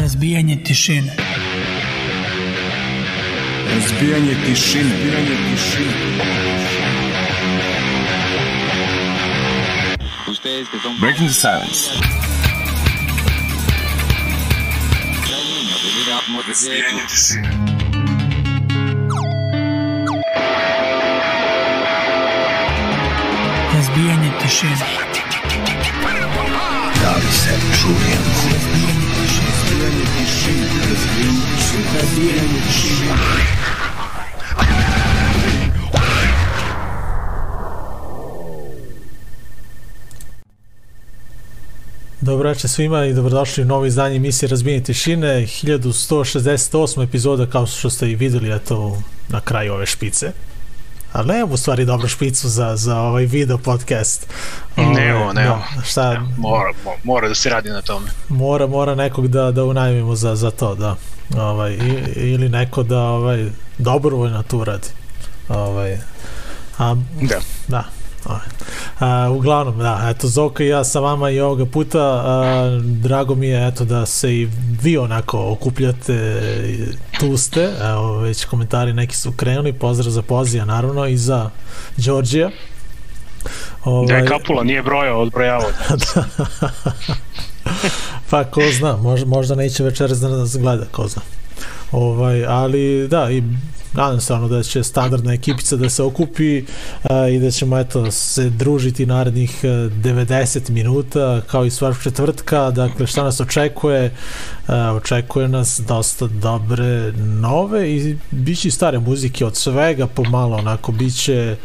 Razbijanje tišine. Razbijanje tišine. Razbijanje tišine. Ustedes que son Breaking the silence. Razbijanje tišine. Tišine. Da li se čuje? Razbijanje tišine. Razbijanje tišine. Dobro večer svima i dobrodošli u novo izdanje emisije Razbijenje tišine, 1168 epizoda kao što ste i videli eto na kraju ove špice. Ali nemam u stvari dobru špicu za, za ovaj video podcast. Nemo, Ovaj, nemo. Da, šta, Evo, Mora, mo- mora da se radi na tome. mora, mora nekog da, da unajmimo za, za to, da. Ovaj, ili neko da ovaj, dobrovoljno to uradi. Ovaj, a, Da. Da. A, uglavnom, da, eto, Zoka i ja sa vama i ovoga puta, a, drago mi je, eto, da se i vi onako okupljate, tu ste, evo, već komentari neki su krenuli, pozdrav za Pozija, naravno, i za Đorđija. Ovaj, Da je kapula, nije brojao, odbrojavao. pa ko zna, možda, možda neće večeras da nas gleda, ko zna. Ovaj, ali da, i nadam se ono da će standardna ekipica da se okupi a, i da ćemo eto se družiti narednih e, 90 minuta kao i svakog četvrtka. Dakle šta nas očekuje? A, očekuje nas dosta dobre nove i biće i stare muzike od svega pomalo onako biće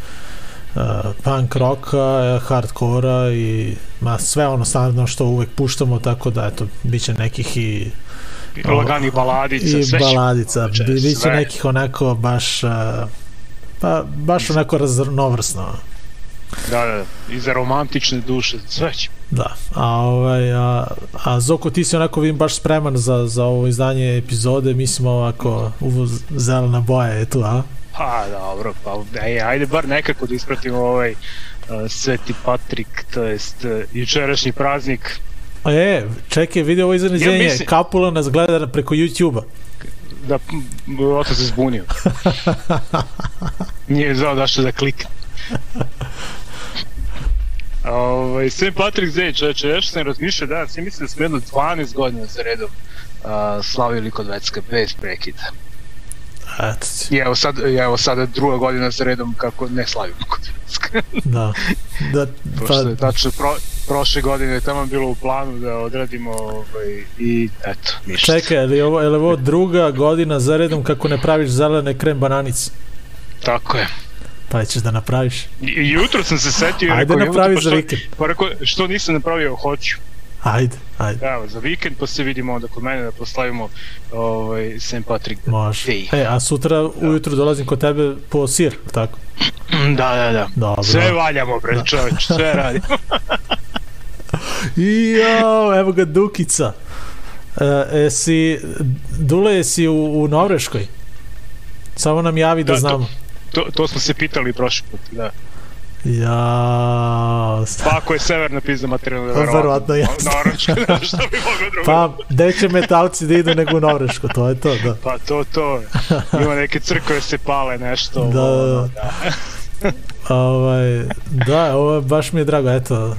uh, punk roka, hardkora i ma, sve ono standardno što uvek puštamo, tako da eto, bit će nekih i, I lagani baladica, i sve baladica, bit će nekih onako baš pa baš onako raznovrsno. Da, da, i za romantične duše, sve će. Da, a, ovaj, a, a Zoko, ti si onako vidim baš spreman za, za ovo izdanje epizode, mislimo ovako, uvo zelena boja je tu, a? Pa, dobro, pa, ej, ajde bar nekako da ispratimo ovaj uh, Sveti Patrik, to jest uh, jučerašnji praznik. E, čekaj, vidi ovo iznenađenje, Ja mislim- Kapula nas gleda preko YouTube-a. Da, otac se zbunio. Nije znao da što da klikne. Ovaj, St. Patrick's Day, čoveče, još sam razmišljao danas, ja mislim da smo jedno 12 godina za redom uh, slavili kod Vecka bez prekida. I evo sad, evo sada druga godina za redom kako ne slavimo kod da. da je pa, tačno pro, prošle godine je tamo bilo u planu da odradimo ovaj, i eto, ništa. čekaj, je li ovo, je li ovo druga godina za redom kako ne praviš zelene krem bananice? Tako je. Pa ćeš da napraviš. Jutro sam se setio Ajde napravi "Jebote, pa za vikend. Pa rekao, što nisam napravio, hoću. Ajde, ajde, Evo, za vikend pa se vidimo onda kod mene da proslavimo ovaj, St. Patrick može. Day. E, a sutra ujutru dolazim kod tebe po sir, tako? Da, da, da. Dobro. Sve valjamo, bre, čoveč, sve radimo. I jao, evo ga Dukica. E, esi, Dule, jesi u, u Norveškoj? Samo nam javi da, Da, to- znamo. To, to smo se pitali prošli put, da. Ja, Pa ako je severna pizza materijalna, Pa, verovatno jeste. Naravno, što bi moglo drugo. pa gde će metalci da idu nego u Norvešku, to je to, da. Pa to, to. Ima neke crkve se pale nešto. Da, ono, da. ovaj, da, ovo baš mi je drago, eto,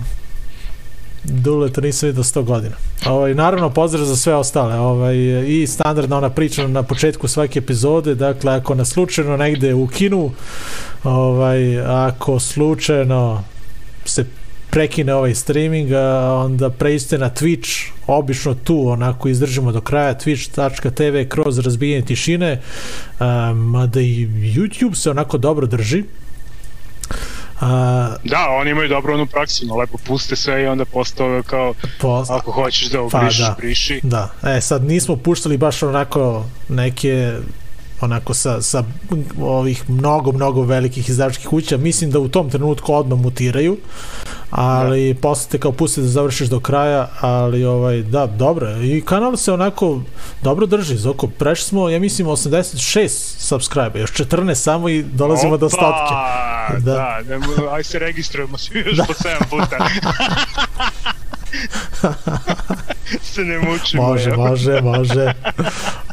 Dule, to nisam vidio 100 godina. Ovaj, naravno, pozdrav za sve ostale. Ovaj, I standardna ona priča na početku svake epizode, dakle, ako nas slučajno negde ukinu, ovaj, ako slučajno se prekine ovaj streaming, a onda preiste na Twitch, obično tu onako izdržimo do kraja, twitch.tv kroz razbijanje tišine, mada i YouTube se onako dobro drži. A, Da, oni imaju dobro onu praksu, no lepo puste sve i onda postave kao po, ako hoćeš da Pa, obrišeš, da. briši. Da, e sad nismo puštali baš onako neke onako sa, sa ovih mnogo, mnogo velikih izdavačkih kuća, mislim da u tom trenutku odmah mutiraju, ali da. posle te kao pusti da završiš do kraja, ali ovaj, da, dobro, i kanal se onako dobro drži, Zoko, prešli smo, ja mislim, 86 subscribe, još 14 samo i dolazimo Opa, do stotke. Da, da, da aj se registrujemo svi još da. po 7 puta. se ne mučimo. Može, ja. može, može.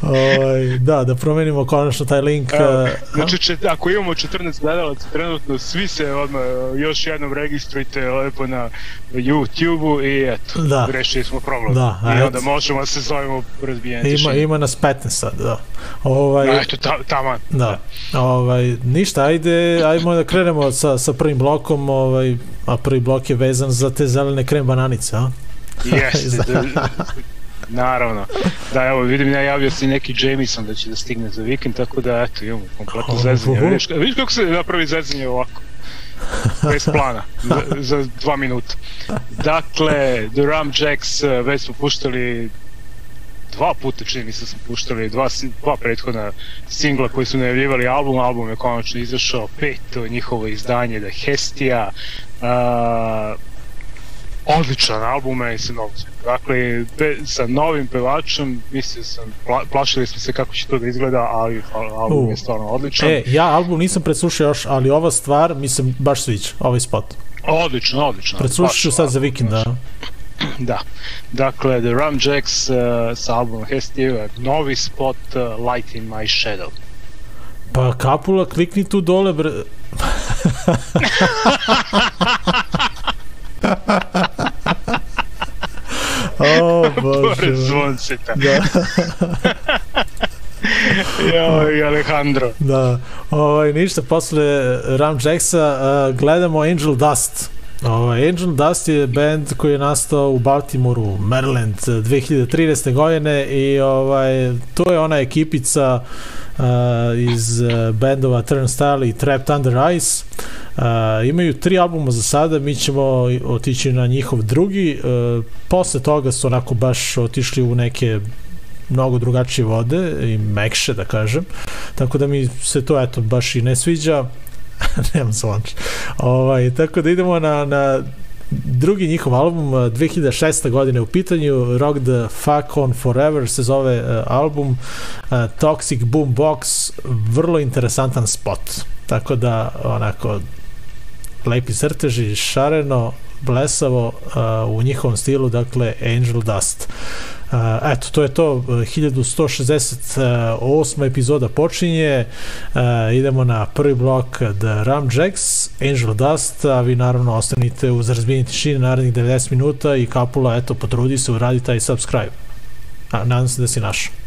Oj, da, da promenimo konačno taj link. Evo, uh, znači, če, ako imamo 14 gledalaca trenutno, svi se odmah još jednom registrujte lepo na YouTube-u i eto, Da. rešili smo problem. Da, I onda možemo da se zovemo razbijanje ima, tišine. ima nas 15 sad, da. Ovaj, Da, eto, ta, taman. Da. Ovaj, ništa, ajde, ajmo da krenemo sa, sa prvim blokom, ovaj, a prvi blok je vezan za te zelene krem bananice, a? Jeste, da, naravno. Da, evo, vidim, najavio se i neki Jameson da će da stigne za vikend, tako da, eto, imamo kompletno zezanje. Vidiš, vidiš kako se napravi zezanje ovako? Bez plana, za, za dva minuta. Dakle, The Ram Jacks, eh, već smo puštali dva puta čini mi se da smo puštali dva, dva prethodna singla koji su najavljivali album, album je konačno izašao, peto njihovo izdanje da Hestia, uh, odličan album mnogo sviđa. Dakle, pe, sa novim pevačem, mislio sam, pla, plašili smo se kako će to da izgleda, ali al- album U. je stvarno odličan. E, ja album nisam preslušao još, ali ova stvar mi se baš sviđa, ovaj spot. Odlično, odlično. Preslušat ću Baš sad za vikend, da. Da. Dakle, The Rum Jacks uh, sa albumom Hestia, novi spot uh, Light in My Shadow. Pa Kapula, klikni tu dole, bre. o, bože. Zvoncita. Da, Joj, Alejandro. da. Ovaj, ništa, posle Ram Jacksa uh, gledamo Angel Dust. Ovaj, Angel Dust je band koji je nastao u Baltimoru, Maryland, 2013. godine i ovaj, to je ona ekipica uh, iz uh, bendova Turnstile i Trapped Under Ice. Uh, imaju tri albuma za sada, mi ćemo otići na njihov drugi. Uh, posle toga su onako baš otišli u neke mnogo drugačije vode i mekše da kažem tako da mi se to eto baš i ne sviđa nemam zvonč ovaj, tako da idemo na, na drugi njihov album uh, 2006. godine u pitanju Rock the Fuck on Forever se zove uh, album uh, Toxic Boom Box vrlo interesantan spot tako da onako lepi crteži šareno blesavo u njihovom stilu dakle Angel Dust Uh, eto, to je to, uh, 1168. epizoda počinje, uh, idemo na prvi blok The Ram Jacks, Angel Dust, a vi naravno ostanite uz razbijenje tišine narednih 90 minuta i Kapula, eto, potrudi se, uradi taj subscribe. A, nadam se da si našao.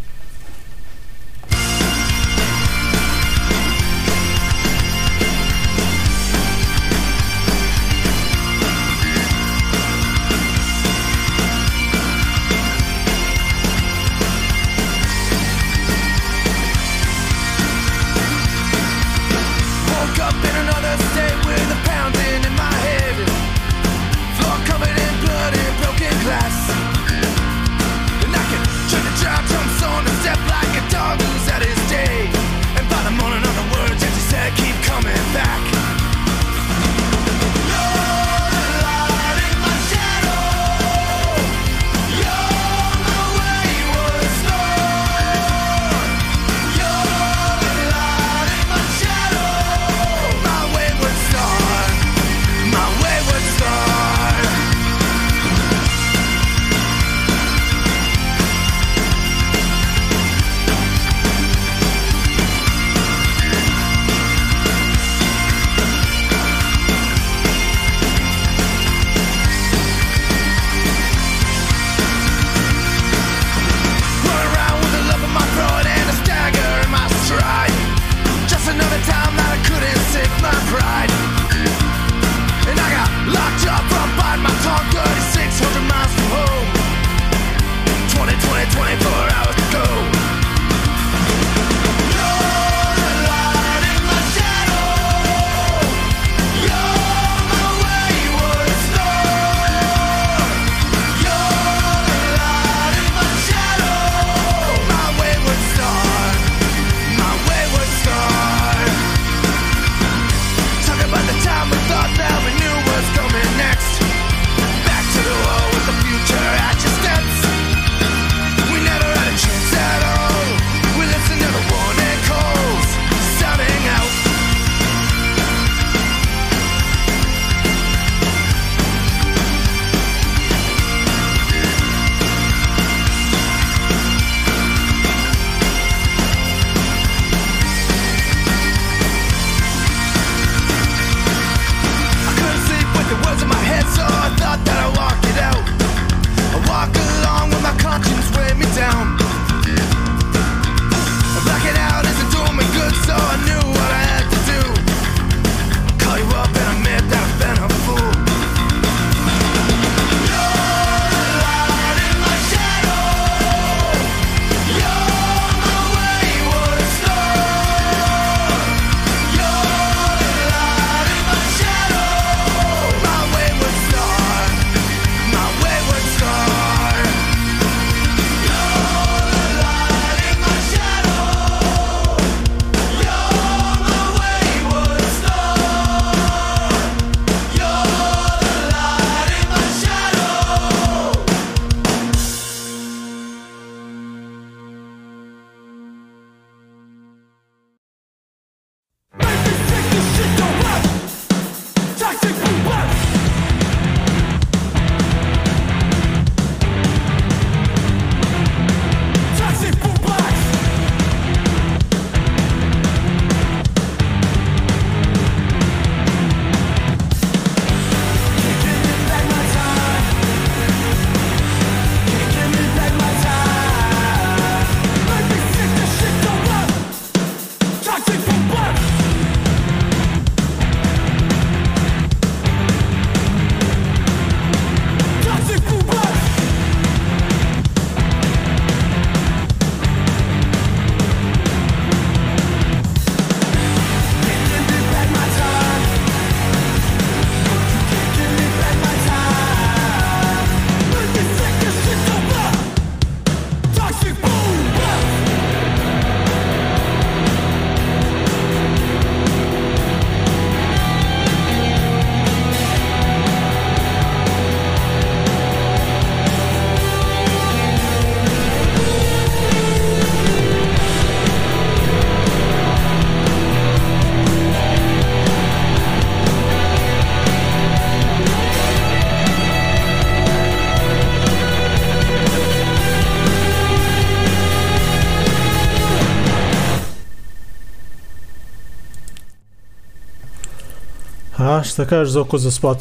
A, šta kažeš Zoko za spot?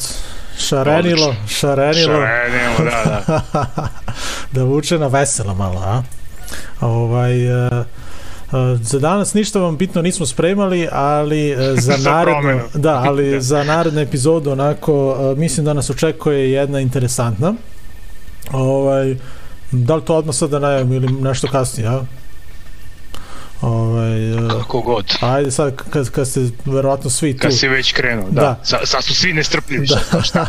Šarenilo, šarenilo. Šarenilo, da, da. da vuče na veselo malo, a? Ovaj, uh, uh, za danas ništa vam bitno nismo spremali, ali uh, za Za narednu, da, ali za narednu epizodu onako, uh, mislim da nas očekuje jedna interesantna. Ovaj, da li to odmah da najavim ili nešto kasnije, a? Ovaj, Kako god. ajde sad kad, kad ste verovatno svi tu. Kad si već krenuo, da. Da. Sa, sad su svi nestrpljivi. Šta, šta,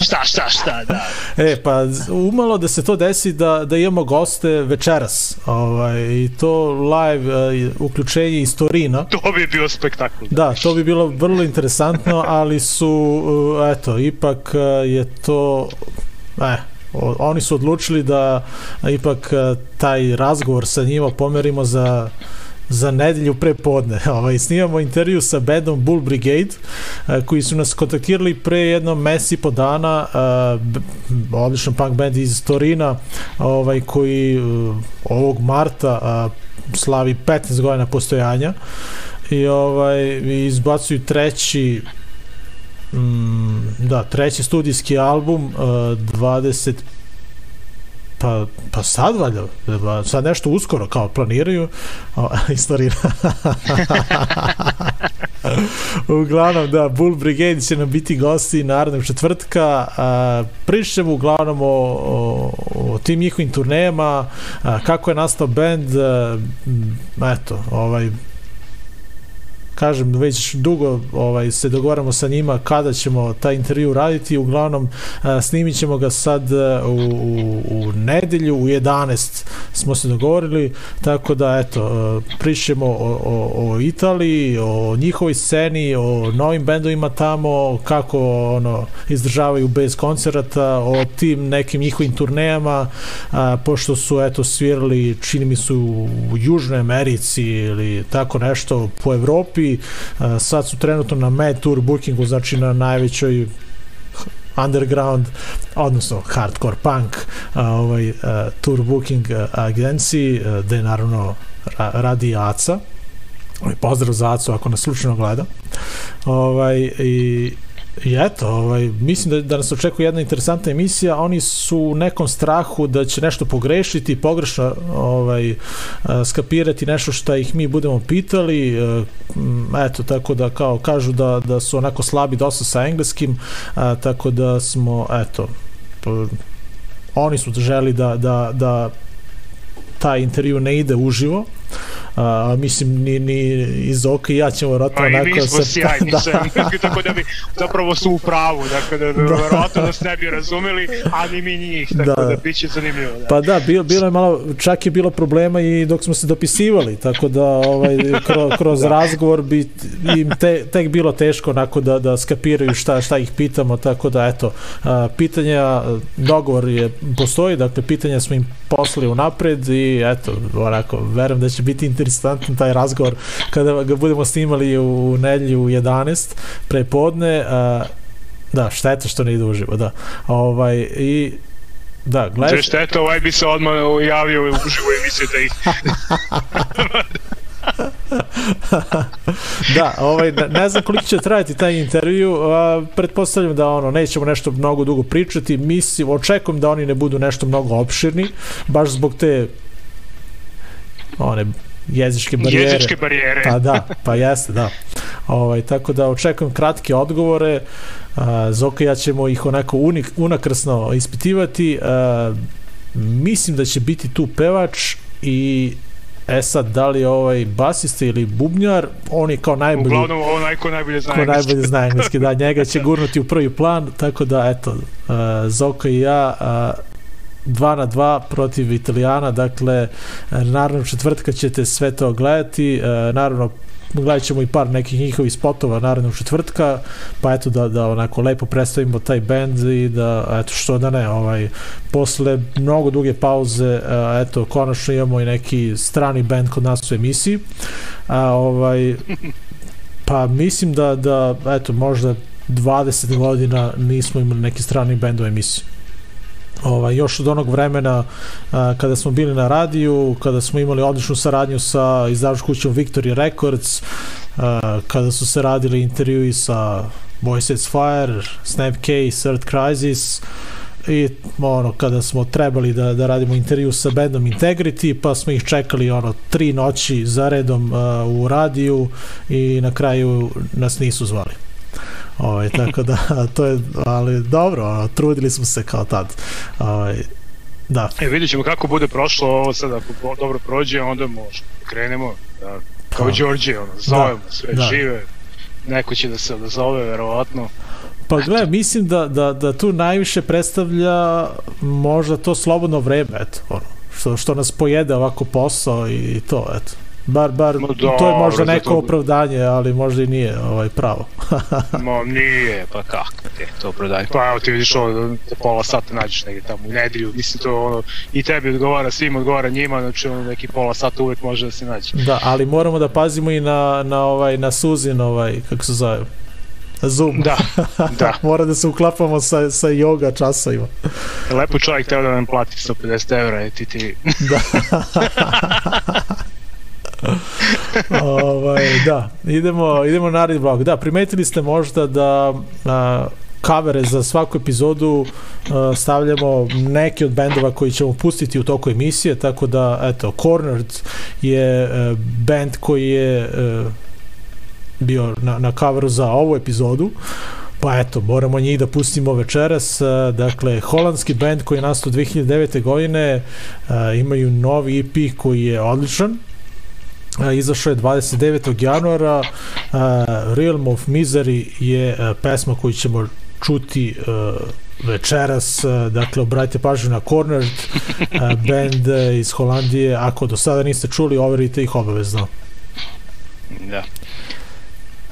šta, šta, šta, da. E, pa umalo da se to desi da, da imamo goste večeras. Ovaj, I to live uh, uključenje iz Torina. To bi bio spektakl. Da, to bi bilo vrlo interesantno, ali su, uh, eto, ipak uh, je to, e, o- oni su odlučili da ipak uh, taj razgovor sa njima pomerimo za za nedelju pre podne. Ovaj, snimamo intervju sa bandom Bull Brigade, koji su nas kontaktirali pre jedno mesi po dana, odličan punk band iz Torina, ovaj, koji eh, ovog marta slavi 15 godina postojanja i ovaj i izbacuju treći mm, da, treći studijski album uh, 20 pa, pa sad valjda, pa sad nešto uskoro kao planiraju o, istorija uglavnom da Bull Brigade će nam biti gosti narednog četvrtka a, pričamo uglavnom o, o, o tim njihovim turnejama a, kako je nastao band a, m, eto ovaj kažem već dugo ovaj se dogovaramo sa njima kada ćemo taj intervju raditi. Uglavnom a, snimit ćemo ga sad a, u, u, u nedelju u 11 smo se dogovorili tako da eto a, pričamo o, o, o Italiji o njihovoj sceni o novim bendovima tamo kako ono izdržavaju bez koncerata o tim nekim njihovim turnejama a, pošto su eto svirali čini mi su u Južnoj Americi ili tako nešto po Evropi sad su trenutno na Mad Tour bookingu znači na najvećoj underground, odnosno hardcore punk ovaj, tour booking agenciji gde naravno ra, radi Aca. Ovaj, pozdrav za Acu ako nas slučajno gleda. Ovaj, i I eto, ovaj, mislim da, da nas očekuje jedna interesantna emisija. Oni su u nekom strahu da će nešto pogrešiti, pogrešno ovaj, a, skapirati nešto što ih mi budemo pitali. E, m, Eto, tako da kao kažu da, da su onako slabi dosta sa engleskim, a, tako da smo, eto, oni su želi da, da, da taj intervju ne ide uživo, a, mislim ni, ni iz oka i ja ćemo vjerojatno Pa i onako mi smo se- sjajni, da. da. tako da bi, zapravo su u pravu, dakle da, da, verovatno nas ne bi razumeli, a ni mi njih, tako Da. da, da bit će zanimljivo. Da. Pa da, bilo, bilo je malo, čak je bilo problema i dok smo se dopisivali, tako da ovaj, kroz, kroz razgovor bi im te, tek bilo teško onako da, da skapiraju šta, šta ih pitamo, tako da eto, a, pitanja, dogovor je, postoji, dakle pitanja smo im poslali unapred i eto, onako, verujem da će biti interesantan taj razgovor kada ga budemo snimali u nedelju u 11 pre podne, a, da, šteta što ne ide uživo, da. Ovaj, I da, gledaš... Sve šteta, ovaj bi se odmah javio u živo emisiju da ih... da, ovaj, ne znam koliko će trajati taj intervju, a, pretpostavljam da ono, nećemo nešto mnogo dugo pričati, mislim, očekujem da oni ne budu nešto mnogo opširni, baš zbog te one jezičke barijere. Jezičke barijere. Pa da, pa jeste, da. Ovaj, tako da očekujem kratke odgovore. Zoka ja ćemo ih onako unik, unakrsno ispitivati. Mislim da će biti tu pevač i E sad, da li je ovaj basista ili bubnjar, on je kao najbolji, Uglavnom, ovo najko najbolje zna ko engleski. najbolje zna engleski, da, njega će gurnuti u prvi plan, tako da, eto, uh, Zoka i ja, uh, dva na dva protiv Italijana, dakle, naravno četvrtka ćete sve to gledati, uh, naravno gledat ćemo i par nekih njihovih spotova narednog četvrtka, pa eto da, da onako lepo predstavimo taj band i da, eto što da ne, ovaj, posle mnogo duge pauze, a, eto, konačno imamo i neki strani band kod nas u emisiji, a, ovaj, pa mislim da, da, eto, možda 20 godina nismo imali neki strani band u emisiji ovaj, još od onog vremena a, kada smo bili na radiju, kada smo imali odličnu saradnju sa izdavačkom kućom Victory Records, a, kada su se radili intervjui sa Boy Sets Fire, Snap K, Third Crisis, i ono kada smo trebali da, da radimo intervju sa bandom Integrity pa smo ih čekali ono tri noći zaredom uh, u radiju i na kraju nas nisu zvali Ovaj, tako da, to je, ali dobro, trudili smo se kao tad. Ovaj, da, E, vidjet ćemo kako bude prošlo ovo sad, ako dobro prođe, onda možemo, krenemo, da, kao Pa. Đorđe, ono, zovemo sve da. žive, neko će da se odazove, verovatno. pa gle, mislim da, da, da tu najviše predstavlja možda to slobodno vreme, eto, ono, što, što nas pojede ovako posao i to, eto. Bar, bar, Ma to je dobro, možda neko to- opravdanje, ali možda i nije ovaj pravo. Ma nije, pa kako te to prodaj. Pa evo ti vidiš ovo, pola sata nađeš negdje tamo u nedelju, mislim to ono, i tebi odgovara, svim odgovara njima, znači ono neki pola sata uvek može da se nađe. da, ali moramo da pazimo i na, na, ovaj, na Suzin, ovaj, kako se zove, Zoom. Da, da. Mora da se uklapamo sa, sa yoga časovima. Lepo čovjek teo da nam plati 150 evra i ti ti... Da. ovaj, da, idemo, idemo na naredni blog. Da, primetili ste možda da a, kavere za svaku epizodu a, stavljamo neke od bendova koji ćemo pustiti u toku emisije, tako da, eto, Cornered je a, band koji je a, bio na, na coveru za ovu epizodu. Pa eto, moramo njih da pustimo večeras. A, Dakle, holandski band koji je nastao 2009. godine, imaju novi EP koji je odličan. Izašao je 29. januara. Realm of Misery je pesma koju ćemo čuti večeras, dakle obratite pažnju na Cornered, band iz Holandije, ako do sada niste čuli, overite ih obavezno. Da.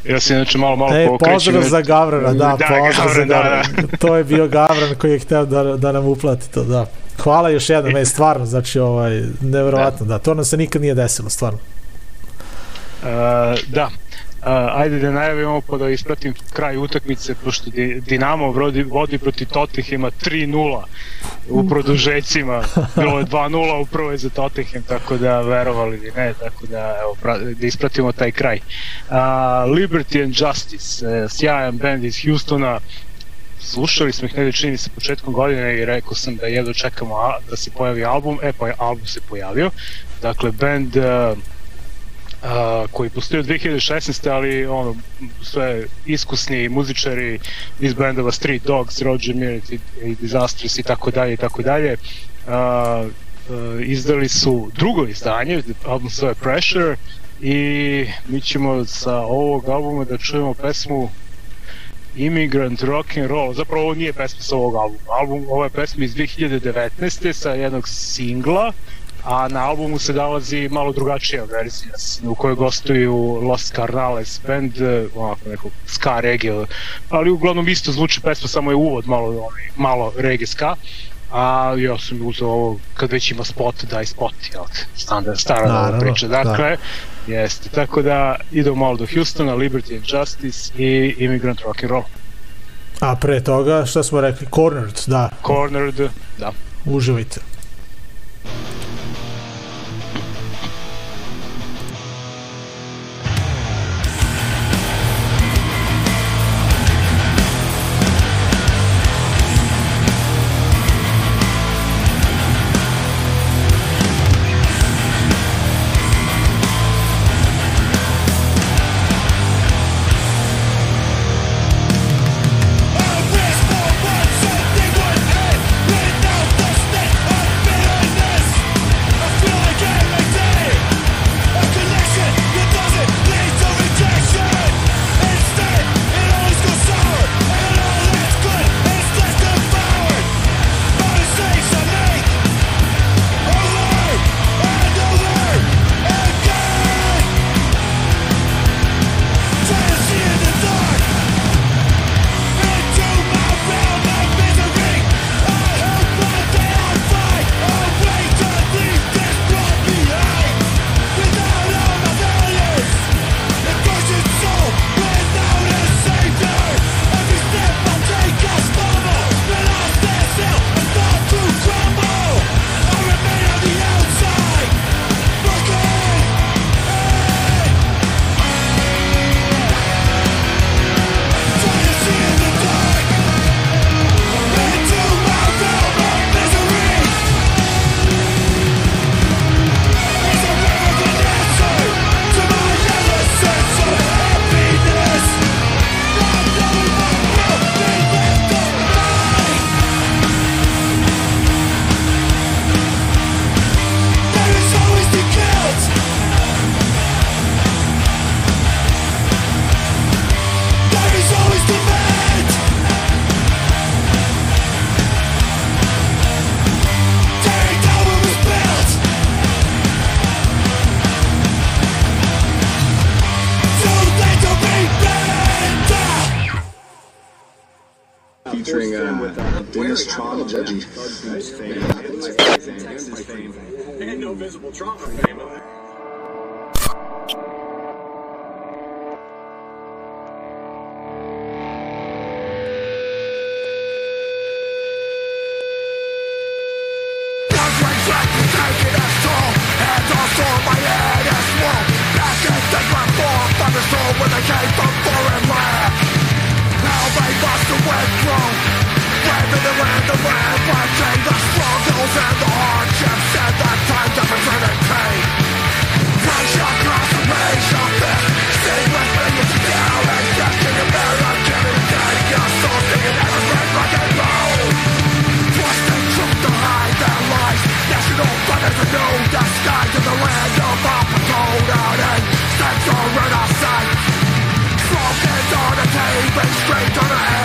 Ja se inače malo, malo E, pokrećem. pozdrav za Gavrana, da, Da, pozdrav za Gavran, da, Gavrana. To je bio Gavran koji je hteo da, da nam uplati to, da. Hvala još jednom, ej, stvarno, znači, ovaj, neverovatno, da, to nam se nikad nije desilo, stvarno. Uh, da. Uh, ajde da najavimo pa da ispratim kraj utakmice pošto Di- Dinamo vodi, vodi protiv Tottenhama 3-0 u produžecima. Bilo je 2-0 u prvoj za Tottenham tako da verovali ili ne tako da evo pra- da ispratimo taj kraj. Uh, Liberty and Justice uh, sjajan band iz Houstona. Slušali smo ih negdje čini se početkom godine i rekao sam da jedno čekamo a, da se pojavi album, e pa je album se pojavio. Dakle band uh, a, koji postoji od 2016. ali ono, sve iskusni muzičari iz bendova Street Dogs, Roger Mirit i, i Disastrous i tako dalje i tako dalje a, a, izdali su drugo izdanje, album zove Pressure i mi ćemo sa ovog albuma da čujemo pesmu Immigrant Rock and Roll. Zapravo ovo nije pesma sa ovog albuma. Album, ovo je pesma iz 2019. sa jednog singla a na albumu se nalazi malo drugačija verzija u kojoj gostuju Los Carnales band, eh, onako neko ska reggae, ali uglavnom isto zvuči pesma, samo je uvod malo, onaj, malo reggae ska, a ja sam uzeo ovo kad već ima spot, daj spot, jel te, standard, stara Naravno, priča, da. dakle, jeste, tako da idemo malo do Houstona, Liberty and Justice i Immigrant Rock and Roll. A pre toga, šta smo rekli, Cornered, da, Cornered, da. uživajte. Immigrant summer.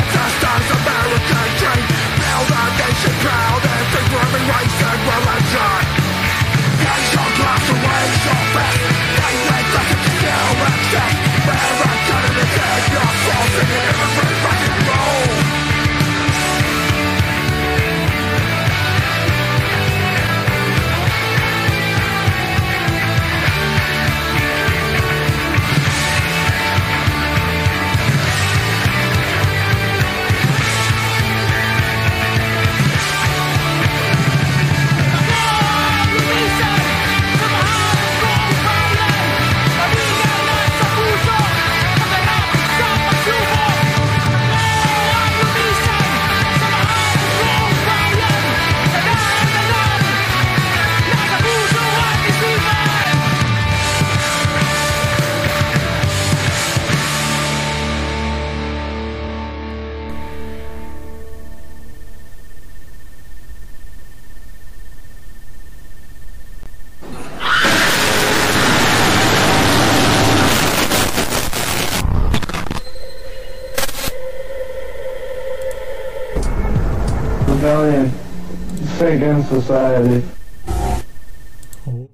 In society.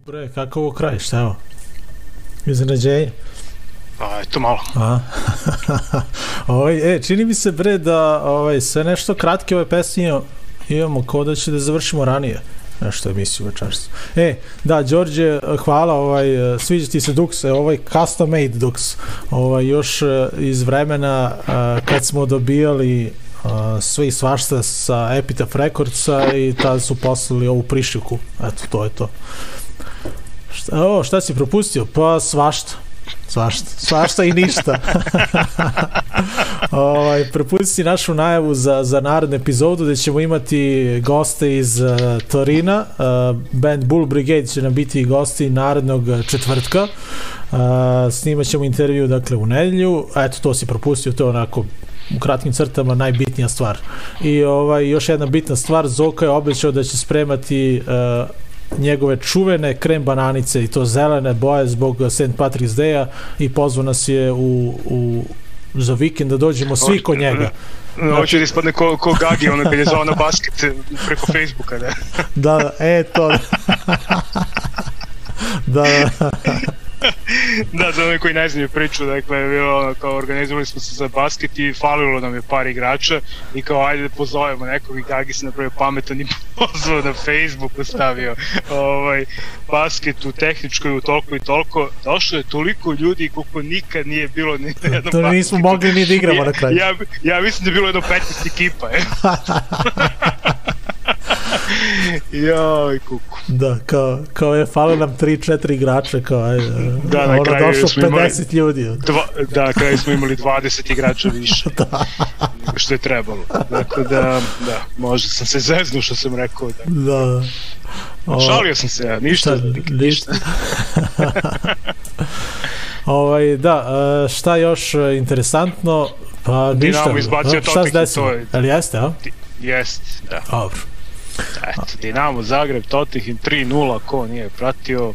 Bre, kako ovo kraj, šta je ovo? Iznenađenje. Pa, eto malo. A? ovaj, e, čini mi se bre da ovaj, sve nešto kratke ove pesme imamo kao da će da završimo ranije nešto emisiju večeras. E, da, Đorđe, hvala, ovaj, sviđa ti se Dux, e, ovaj custom made Dux, ovaj, još e, iz vremena e, kad smo dobijali uh, sve i svašta sa Epitaph Recordsa i tada su poslali ovu prišiku. Eto, to je to. Šta, o, šta si propustio? Pa svašta. Svašta. Svašta i ništa. ovaj, prepusti našu najavu za, za narednu epizodu gde ćemo imati goste iz uh, Torina. Uh, band Bull Brigade će nam biti gosti narednog četvrtka. Uh, snimat ćemo intervju dakle u nedelju. Eto, to si propustio, to je onako u kratkim crtama najbitnija stvar. I ovaj još jedna bitna stvar, Zoka je obećao da će spremati uh, njegove čuvene krem bananice i to zelene boje zbog St. Patrick's Day-a i pozvao nas je u, u za vikend da dođemo svi kod njega. Hoće da ispadne ko, ko Gagi, ono kad je zvao na basket preko Facebooka, da. Da, e, to. da, da. da, za one koji ne znaju priču, dakle, bilo, ono, kao organizovali smo se za basket i falilo nam je par igrača i kao ajde da pozovemo nekog i Gagi se napravio pametan i pozvao na Facebooku stavio ovaj, basket u tehničkoj u toliko i toliko. Došlo je toliko ljudi koliko nikad nije bilo ni na jednom To nismo basketu. mogli ni da igramo na kraju. Ja, ja mislim da je bilo jedno 15 ekipa, e. Joj, kuku. Da, kao, kao je falo nam 3-4 igrača, kao ajde. Da, na ono kraju došlo smo imali- 50 ljudi. Dva, da, na kraju smo imali 20 igrača više. Da. što je trebalo. Dakle da, da, možda sam se zeznuo što sam rekao. Da. Da, da. Šalio sam se ja, ništa. Šta, ništa. ovaj, da, e, šta još e, interesantno? Pa ništa. Dinamo izbacio E, Šta se Tottenham, desilo? to je- Ali jeste, a? Jest, da. Dobro. Eto, Dinamo, Zagreb, Tottenham 3-0, ko nije pratio,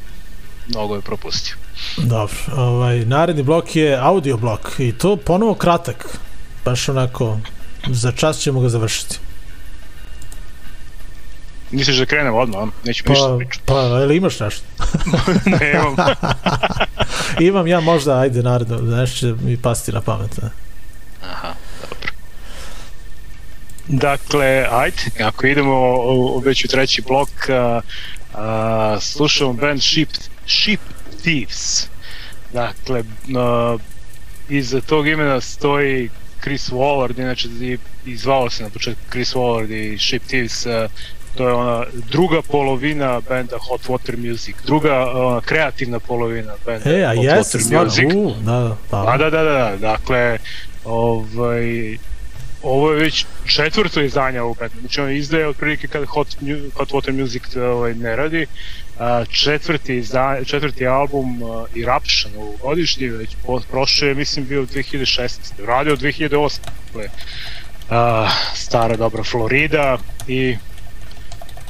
mnogo je propustio. Dobro. Ovaj, naredni blok je audio blok i to ponovo kratak. Baš onako, za čas ćemo ga završiti. Misliš da krenemo odmah, a? nećemo ništa Pa, pričati. pa, ili imaš nešto? Nemam. Imam ja možda, ajde, naredno, nešto će mi pasti na pamet. Ne? Aha, dobro. Dakle, ajde, ako idemo već u treći blok, a, a, slušamo band Sheep, Sheep Thieves. Dakle, a, iza tog imena stoji Chris Wallard, inače i, zvao se na početku Chris Wallard i Sheep Thieves, a, to je ona druga polovina benda Hot Water Music, druga ona, kreativna polovina benda E, a Hot jeste, Water Music. u, da, da, Pa da, da, da, da, dakle, ovaj, ovo je već četvrto izdanje ovog benda, znači on izdaje otprilike kad Hot, Hot Water Music ovaj, ne radi, a, četvrti, izda, četvrti album a, Eruption ovogodišnji, već po, prošle je mislim bio 2016. Radio 2008. Dakle, a, stara dobra Florida i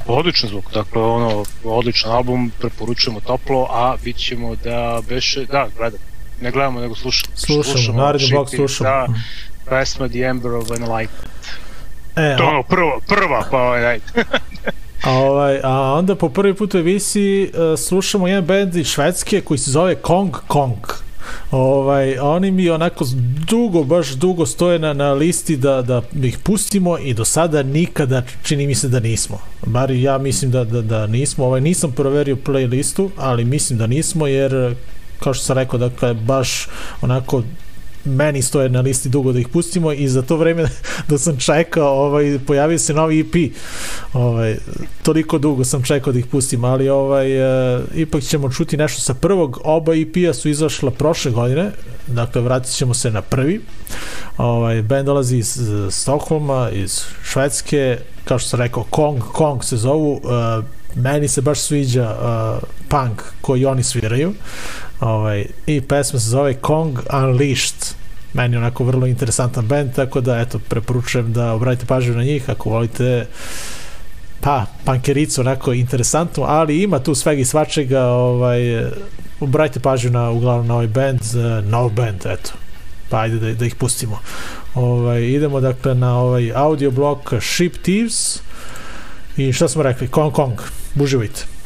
odličan zvuk, dakle ono, odličan album, preporučujemo toplo, a bit ćemo da beše, da, gledam, ne gledamo nego slušamo. Slušamo, naredni blok slušamo. Da, pesma The Ember of Enlightenment. E, To ono prva, prva, pa ovaj, ajde. a, ovaj, a onda po prvi put u emisiji uh, slušamo jedan band iz Švedske koji se zove Kong Kong. Ovaj, oni mi onako dugo, baš dugo stoje na, na listi da, da ih pustimo i do sada nikada čini mi se da nismo. Bar ja mislim da, da, da nismo. Ovaj, nisam proverio playlistu, ali mislim da nismo jer kao što sam rekao, dakle, baš onako meni stoje na listi dugo da ih pustimo i za to vreme da sam čekao, ovaj, pojavio se novi EP. Ovaj, toliko dugo sam čekao da ih pustim, ali ovaj, e, ipak ćemo čuti nešto sa prvog. Oba EP-a su izašla prošle godine, dakle vratit ćemo se na prvi. Ovaj, band dolazi iz eh, Stokholma, iz Švedske, kao što sam rekao, Kong, Kong se zovu, uh, meni se baš sviđa uh, punk koji oni sviraju ovaj, i pesma se zove Kong Unleashed. Meni je onako vrlo interesantan band tako da eto preporučujem da obratite pažnju na njih ako volite pa pankericu onako interesantnu ali ima tu svega i svačega ovaj, obratite pažnju na uglavnom na ovaj band nov band eto. Pa ajde da, da ih pustimo. Ovaj, idemo dakle na ovaj audio blok Ship Thieves. I šta smo rekli? Kong Kong. Uživajte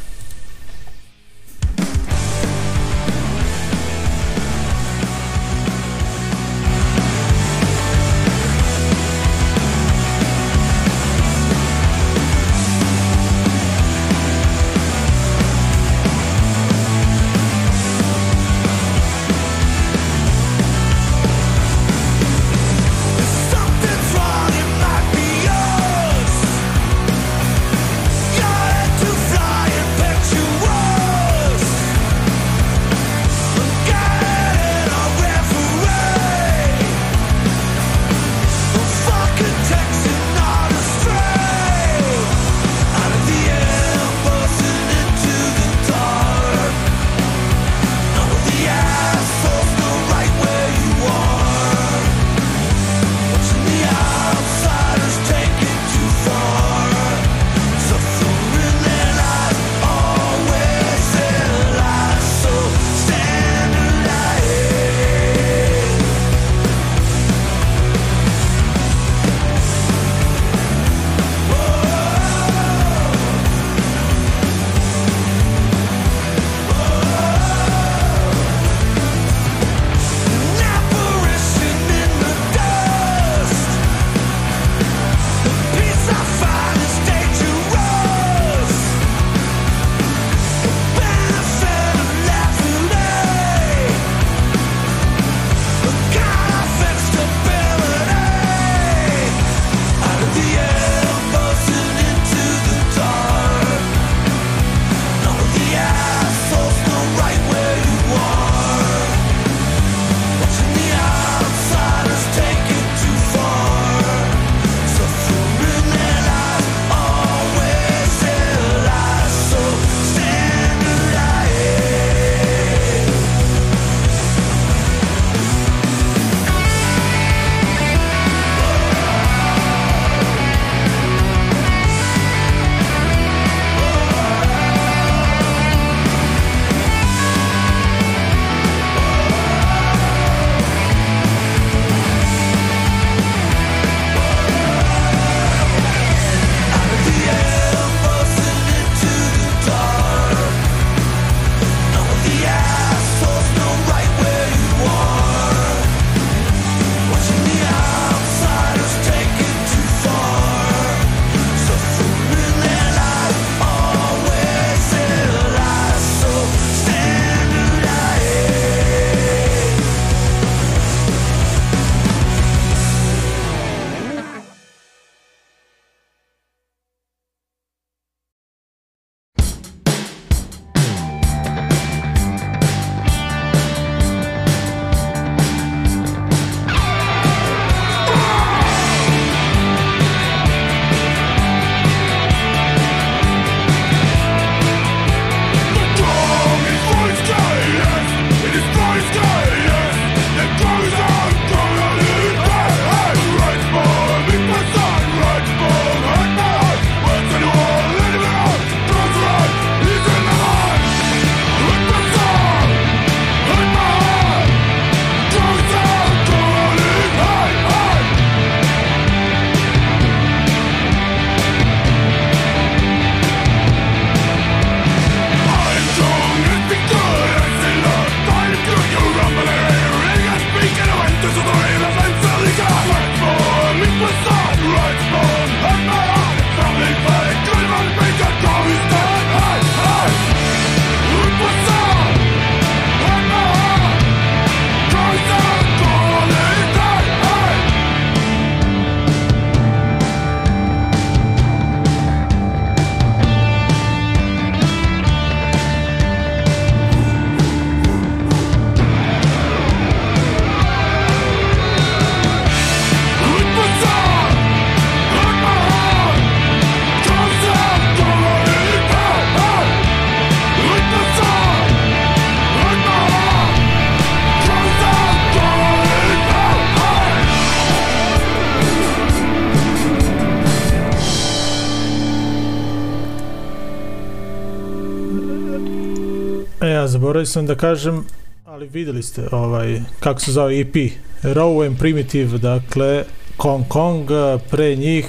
zaboravio sam da kažem, ali videli ste ovaj, kako se zove EP, Raw and Primitive, dakle, Kong Kong, pre njih,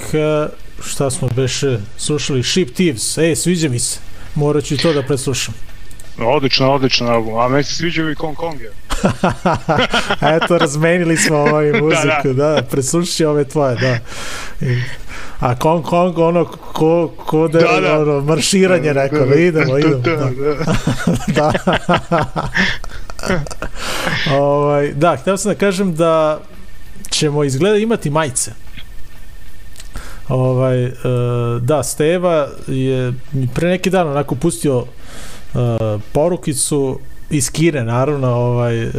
šta smo beše slušali, Ship Thieves, e, sviđa mi se, morat ću i to da preslušam. Odlično, odlično album. A meni se sviđaju i Kong Kong. je. Eto, razmenili smo ovaj muziku, da, da, preslušat ću ove tvoje, da. I, a Kong Kong, ono, ko, ko da, Da, da. ono, marširanje rekao, da idemo, idemo. Da, Da. da. da. ovaj, da, htio sam da kažem da ćemo izgleda imati majice. Ovaj, e, da, Steva je pre neki dan onako pustio e, porukicu iz Kine, naravno, ovaj, e,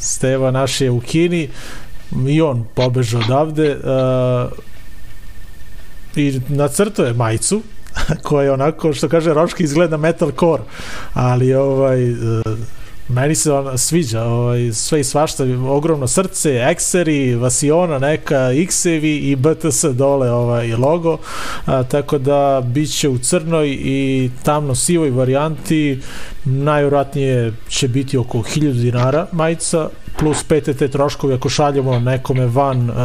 Steva naš je u Kini i on pobeže odavde e, i nacrtao majicu koja je onako, što kaže Roški, izgleda metalcore, ali ovaj, e, meni se ona sviđa, ovaj, sve i svašta, ogromno srce, ekseri, vasiona neka, x-evi i BTS dole ovaj logo, a, tako da bit će u crnoj i tamno sivoj varijanti, najvjerojatnije će biti oko 1000 dinara majica, plus PTT troškovi ako šaljemo nekome van, uh,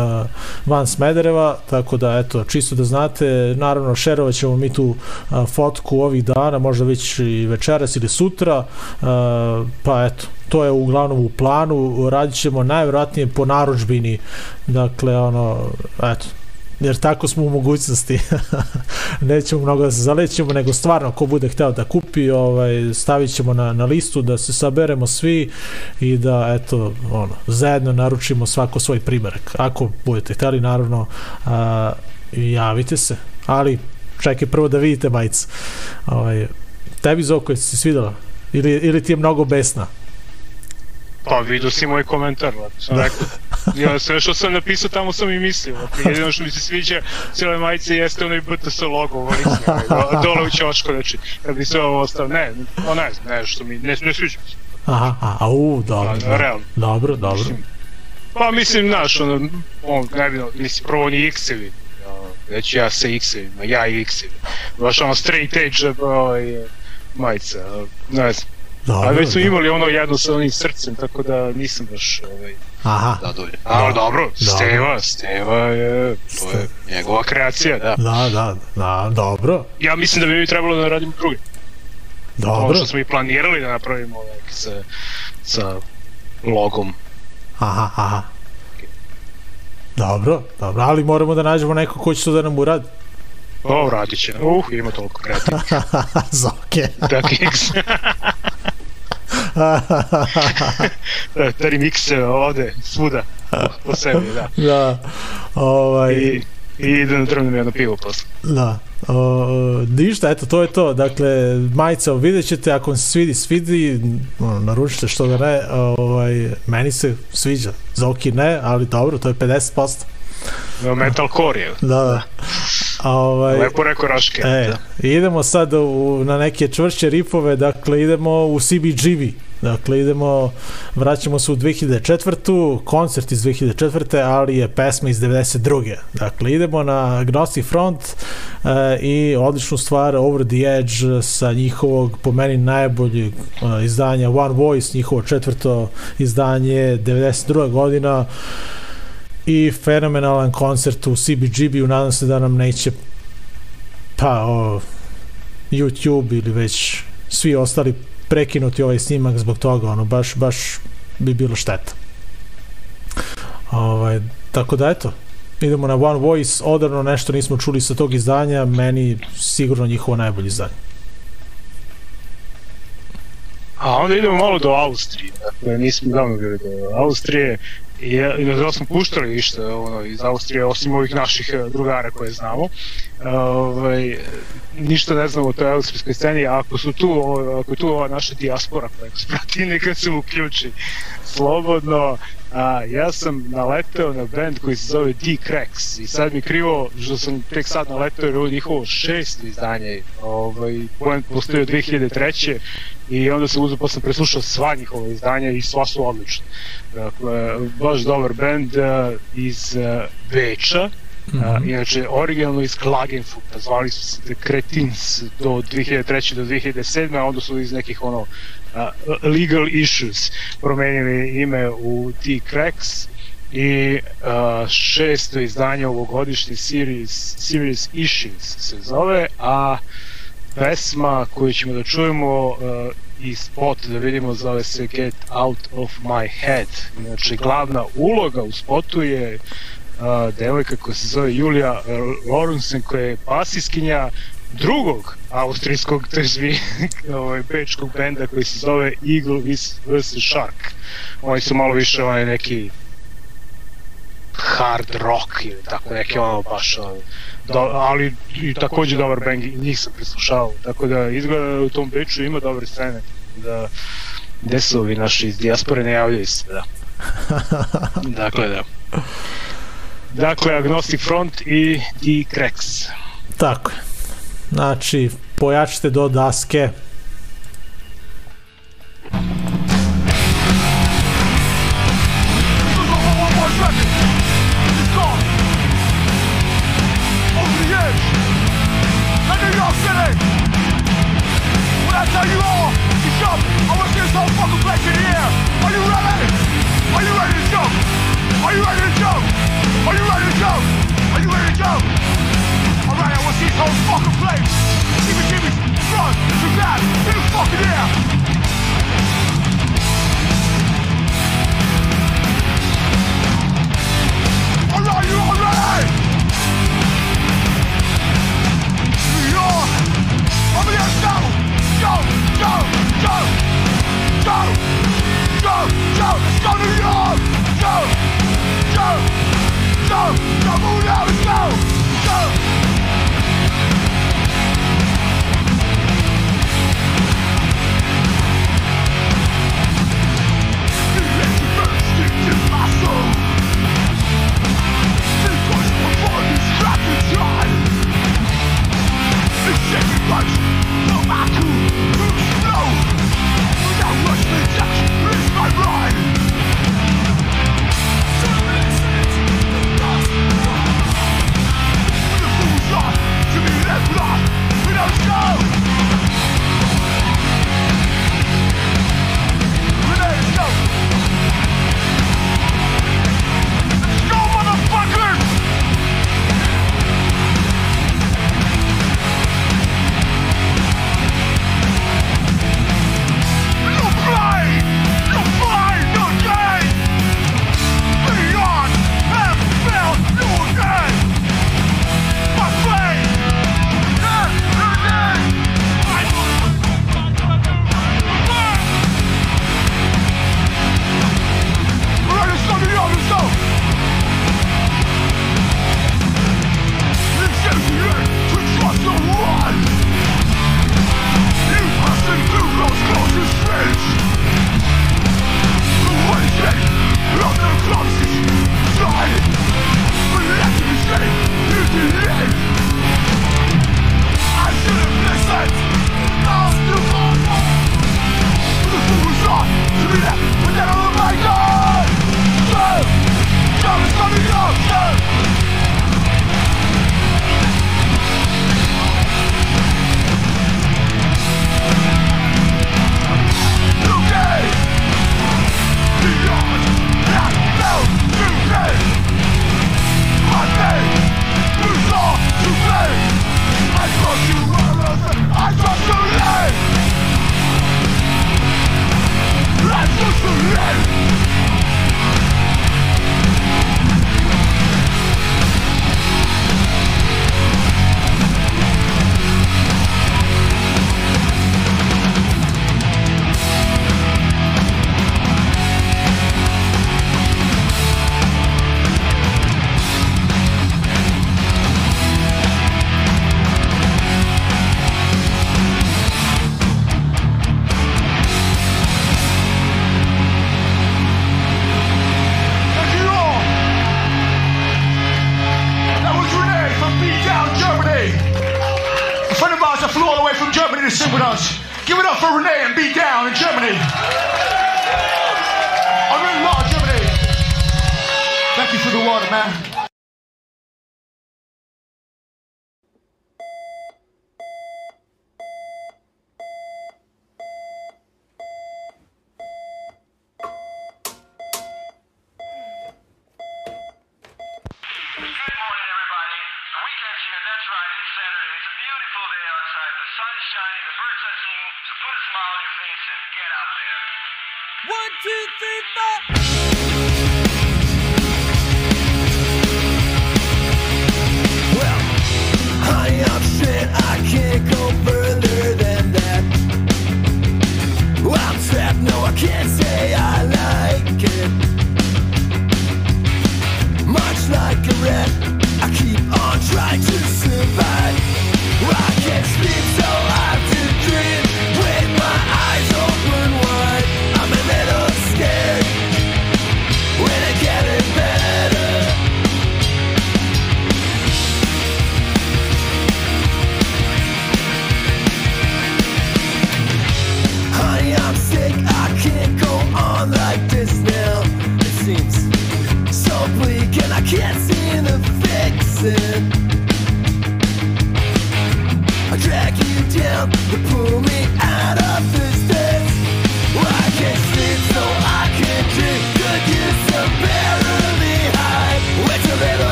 van Smedereva, tako da eto, čisto da znate, naravno šerovat ćemo mi tu uh, fotku ovih dana, možda već i večeras ili sutra, uh, pa eto, to je uglavnom u planu, radit ćemo najvjerojatnije po naručbini, dakle ono, eto, jer tako smo u mogućnosti. Nećemo mnogo da se zalećemo nego stvarno ko bude hteo da kupi ovaj, stavit ćemo na, na listu da se saberemo svi i da eto ono, zajedno naručimo svako svoj primerak. Ako budete hteli naravno a, javite se. Ali čekaj prvo da vidite majicu ovaj, tebi Zoko je se svidela? Ili, ili ti je mnogo besna? Pa vidio si moj komentar, sam rekao. Ja sve što sam napisao tamo sam i mislio. Jedino što mi se sviđa cijele majice jeste onaj BTS logo ovaj, do- dole u ćošku, znači, kad bi sve ovo ostao, ne, o ne znam, ne, što mi, ne, ne sviđa mi se. aha, a, u, dobro, A, dobro, realno. dobro, dobro. Mislim, Pa mislim, znaš, ono, on, ne bi, mislim, prvo oni X-evi, već ja sa X-evima, ja i X-evi. Baš ono straight edge, ovaj, majica, ne znam. dobro A već smo da. imali ono jedno sa onim srcem, tako da nisam baš, ovaj, aha, zadovoljan. A, dobro, Steva, Steva je, to je njegova kreacija, da. Da, da, da, dobro, Ja mislim da bi mi trebalo da radimo drugi. Dobro. što smo i planirali da napravimo ovaj, sa, sa logom. Aha, aha. Dobro, dobro, ali moramo da nađemo neko ko će to da nam uradi. O, radit će. Uh, ima toliko kreativnih. Zoke. Da, Kings. da, tari mikse ovde, svuda. Po sebi, da. da, ovaj, I, i idem da drvnem jedno pivo posle. da. O, ništa, eto, to je to. Dakle, majica, vidjet ćete, ako vam se svidi, svidi, ono, naručite što da ne, ovaj, meni se sviđa. Zoki ne, ali dobro, to je 50%. Metalcore je. Da, da. A, ovaj, Lepo rekao Raške. E, idemo sad u, na neke čvršće ripove, dakle idemo u CBGB, dakle idemo, vraćamo se u 2004. koncert iz 2004. ali je pesma iz 92. Dakle idemo na Gnostic Front e, i odličnu stvar Over the Edge sa njihovog po meni najboljeg e, izdanja One Voice, njihovo četvrto izdanje 92. godina i fenomenalan koncert u CBGB-u, nadam se da nam neće pa o, YouTube ili već svi ostali prekinuti ovaj snimak zbog toga, ono baš baš bi bilo šteta. Ovaj tako da eto, idemo na One Voice, odavno nešto nismo čuli sa tog izdanja, meni sigurno njihovo najbolje izdanje. A onda idemo malo do Austrije. Dakle, nismo davno bili do Austrije. I, i da smo puštali ništa ono, iz Austrije, osim ovih naših eh, drugara koje znamo. Ovaj, ništa ne znamo o toj austrijskoj sceni, a ako su tu, o- ako je tu ova naša dijaspora koja nas prati, neka se uključi slobodno. A, ja sam naleteo na band koji se zove D-Cracks i sad mi krivo što sam tek sad naleteo jer je ovo njihovo šesto izdanje ovaj, band postoji od 2003 i onda sam uzeo pa sam preslušao sva njihova izdanja i sva su odlična. Dakle, baš dobar band uh, iz uh, Beča, A, inače, originalno iz Klagenfurta, zvali su se The Cretins do 2003. do 2007. a onda su iz nekih ono legal issues promenili ime u The Cracks i a, šesto izdanje ovogodišnji series, series Issues se zove, a pesma koju ćemo da čujemo uh, i spot da vidimo zove se Get Out of My Head. Znači glavna uloga u spotu je uh, devojka koja se zove Julia Lorenzen koja je basiskinja drugog austrijskog tržvi ovaj, bečkog benda koji se zove Eagle vs. Shark. Oni su malo više onaj neki hard rock ili tako neki ono baš ono, do, ali i takođe dobar band i njih sam preslušao tako da izgleda da u tom Beču ima dobre scene da gde su ovi naši iz dijaspore ne javljaju se da dakle da dakle Agnostic Front i The Cracks Tako je. Znači, pojačite do daske. whole fucking play, Even Jimmy's front to back in the fucking air. I know you already. New York, I'm here. Go, go, go, go, go, go, go. Let's go New York. Go, go, go, go. go, out. Go, go.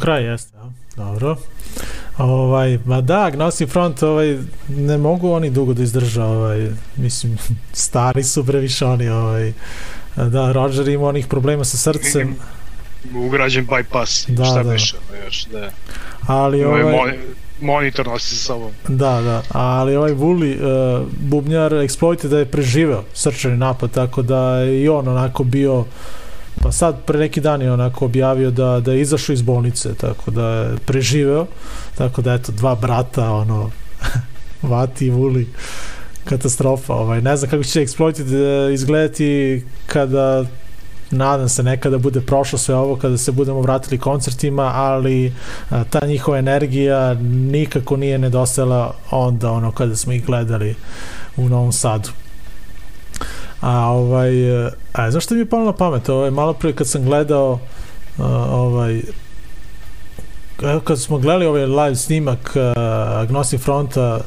Kraj jeste, a? Dobro. Ovaj, ma da, Agnostic Front, ovaj, ne mogu oni dugo da izdrža, ovaj, mislim, stari su previše oni, ovaj, da, Roger ima onih problema sa srcem, Ugrađen bypass. Da, Šta da. ono još, da. ali Ovaj, ovaj, mo- monitor nosi sa sobom. da, da, ali ovaj Vuli, uh, bubnjar Exploited da je preživeo srčani napad, tako da je i on onako bio pa sad pre neki dan je onako objavio da, da je izašao iz bolnice, tako da je preživeo, tako da eto, dva brata, ono, Vati i Vuli, katastrofa, ovaj, ne znam kako će Exploited izgledati kada nadam se nekada bude prošlo sve ovo kada se budemo vratili koncertima, ali a, ta njihova energija nikako nije nedostajala onda ono kada smo ih gledali u Novom Sadu. A ovaj, e, a znaš što mi je palo na pamet? Ovaj, malo pre kad sam gledao a, ovaj, kad smo gledali ovaj live snimak uh, Agnostic Fronta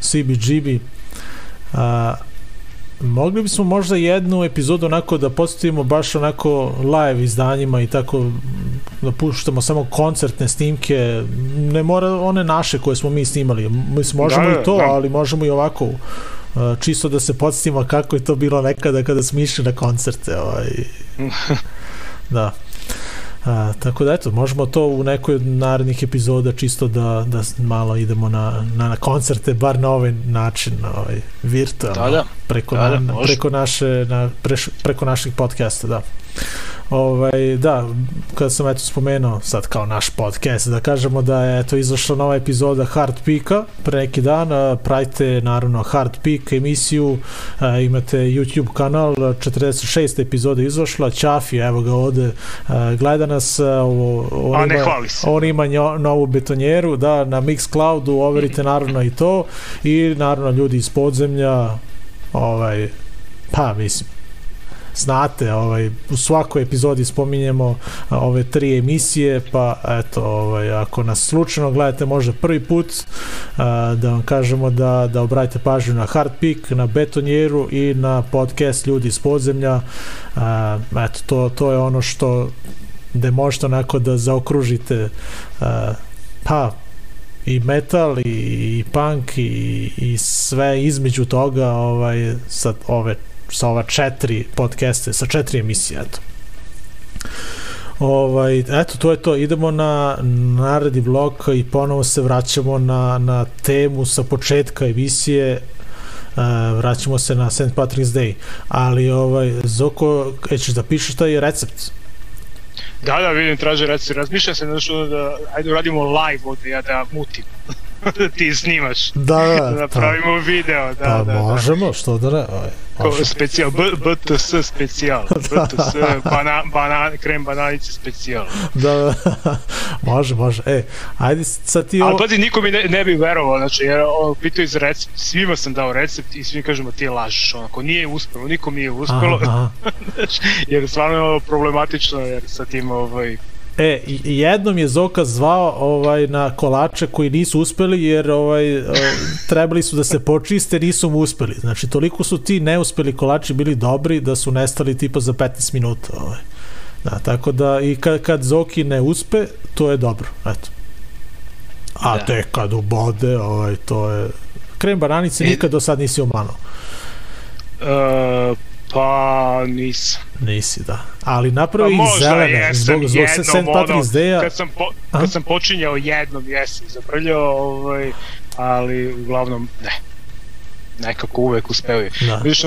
CBGB a, mogli bismo možda jednu epizodu onako da postavimo baš onako live izdanjima i tako da puštamo samo koncertne snimke ne mora one naše koje smo mi snimali mislim možemo Da, i to da. ali možemo i ovako uh, čisto da se podsjetimo kako je to bilo nekada kada smo išli na koncerte ovaj. da A, tako da eto, možemo to u nekoj od narednih epizoda čisto da, da malo idemo na, na, na koncerte, bar na ovaj način, ovaj, virtualno, Da, da. preko, Da, da, na, preko, naše, na, preš, preko naših podcasta, da. Ovaj, da, kad sam eto spomenuo sad kao naš podcast, da kažemo da je eto izašla nova epizoda Hard Pika pre neki dan, a, pratite naravno Hard Peak emisiju, a, imate YouTube kanal, 46 epizoda izašla, Ćafi, evo ga ovde, a, gleda nas, ovo, on A ne ima- on ima njo, novu betonjeru, da, na Mixcloudu, overite naravno i to, i naravno ljudi iz podzemlja, ovaj, pa mislim, znate, ovaj, u svakoj epizodi spominjemo ove tri emisije, pa eto, ovaj, ako nas slučajno gledate možda prvi put, da vam kažemo da, da obratite pažnju na Hard Peak, na Betonjeru i na podcast Ljudi iz podzemlja. Eto, to, to je ono što gde možete onako da zaokružite pa i metal i, i punk i, i sve između toga ovaj sa ove sa ova četiri podcaste, sa četiri emisije, eto. Ovaj, eto, to je to. Idemo na naredni blok i ponovo se vraćamo na, na temu sa početka emisije Uh, vraćamo se na St. Patrick's Day ali ovaj Zoko, ćeš da pišeš taj recept Da, da, vidim, traže reci. Razmišljam se nešto da, ajde uradimo live ovde, ja da mutim. Da ti snimaš. da, da, Da da, napravimo video, da, pa da, da. možemo, što da ne ovaj, možemo. specijal, B, BTS specijal. BTS, bana, bana, krem bananice specijal. da, da, može, može e, ajde sad ti Ali ovo pazi, niko mi ne, ne bi verovao, znači, jer o, pitaju za recept, svima sam dao recept i svi kažemo ti lažeš, onako, nije uspelo, nikom nije uspelo, aha, Znači, jer stvarno je ovo problematično, jer sa tim, ovaj, E, jednom je Zoka zvao ovaj na kolače koji nisu uspeli jer ovaj e, trebali su da se počiste, nisu mu uspeli. Znači toliko su ti neuspeli kolači bili dobri da su nestali tipa za 15 minuta, ovaj. Da, tako da i kad, kad Zoki ne uspe, to je dobro, eto. A Da. tek kad ubode, ovaj, to je... Krem bananice E- nikad do sad nisi omanuo. uh, pa nisam. Nisi, da. Ali Pa napravi i možda zelene, jesam zbog, zbog jednom, St. Patrick's Day-a. kad sam, po, A? kad sam počinjao jednom, jesam zaprljao, ovaj, ali uglavnom ne. Nekako uvek uspeo Da. Vidiš,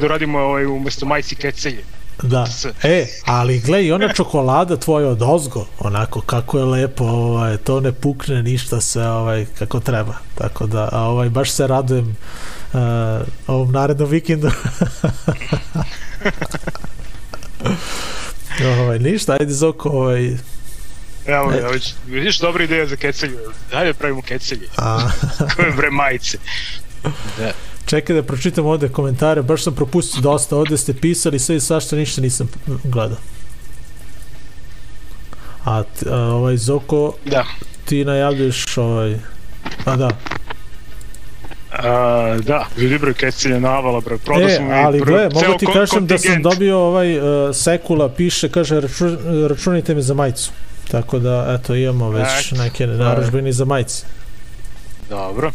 da radimo ovaj, umesto majci kecelje. Da. E, ali gle i ona čokolada tvoja od ozgo, onako kako je lepo, ovaj, to ne pukne ništa sve ovaj kako treba. Tako da ovaj baš se radujem uh, ovom narednom vikendu. ovaj, ništa, ajde Zoko, ovaj, Evo, ja, već, vidiš, dobra ideja za kecelje. Dajde da pravimo kecelje. a, Koje bre majice. Da. čekaj da pročitam ovde komentare, baš sam propustio dosta, ovde ste pisali sve i svašta, ništa nisam gledao. A, t- a ovaj Zoko, Da. ti najavljuješ ovaj a da A, da, vidi bre kecelje navala, bre. Prodao e, smo mi ali pr- gle, mogu ti kažem da sam dobio ovaj uh, sekula piše kaže račun, računajte me za majicu tako da eto imamo već Eto, neke naručbine za majice Dobro.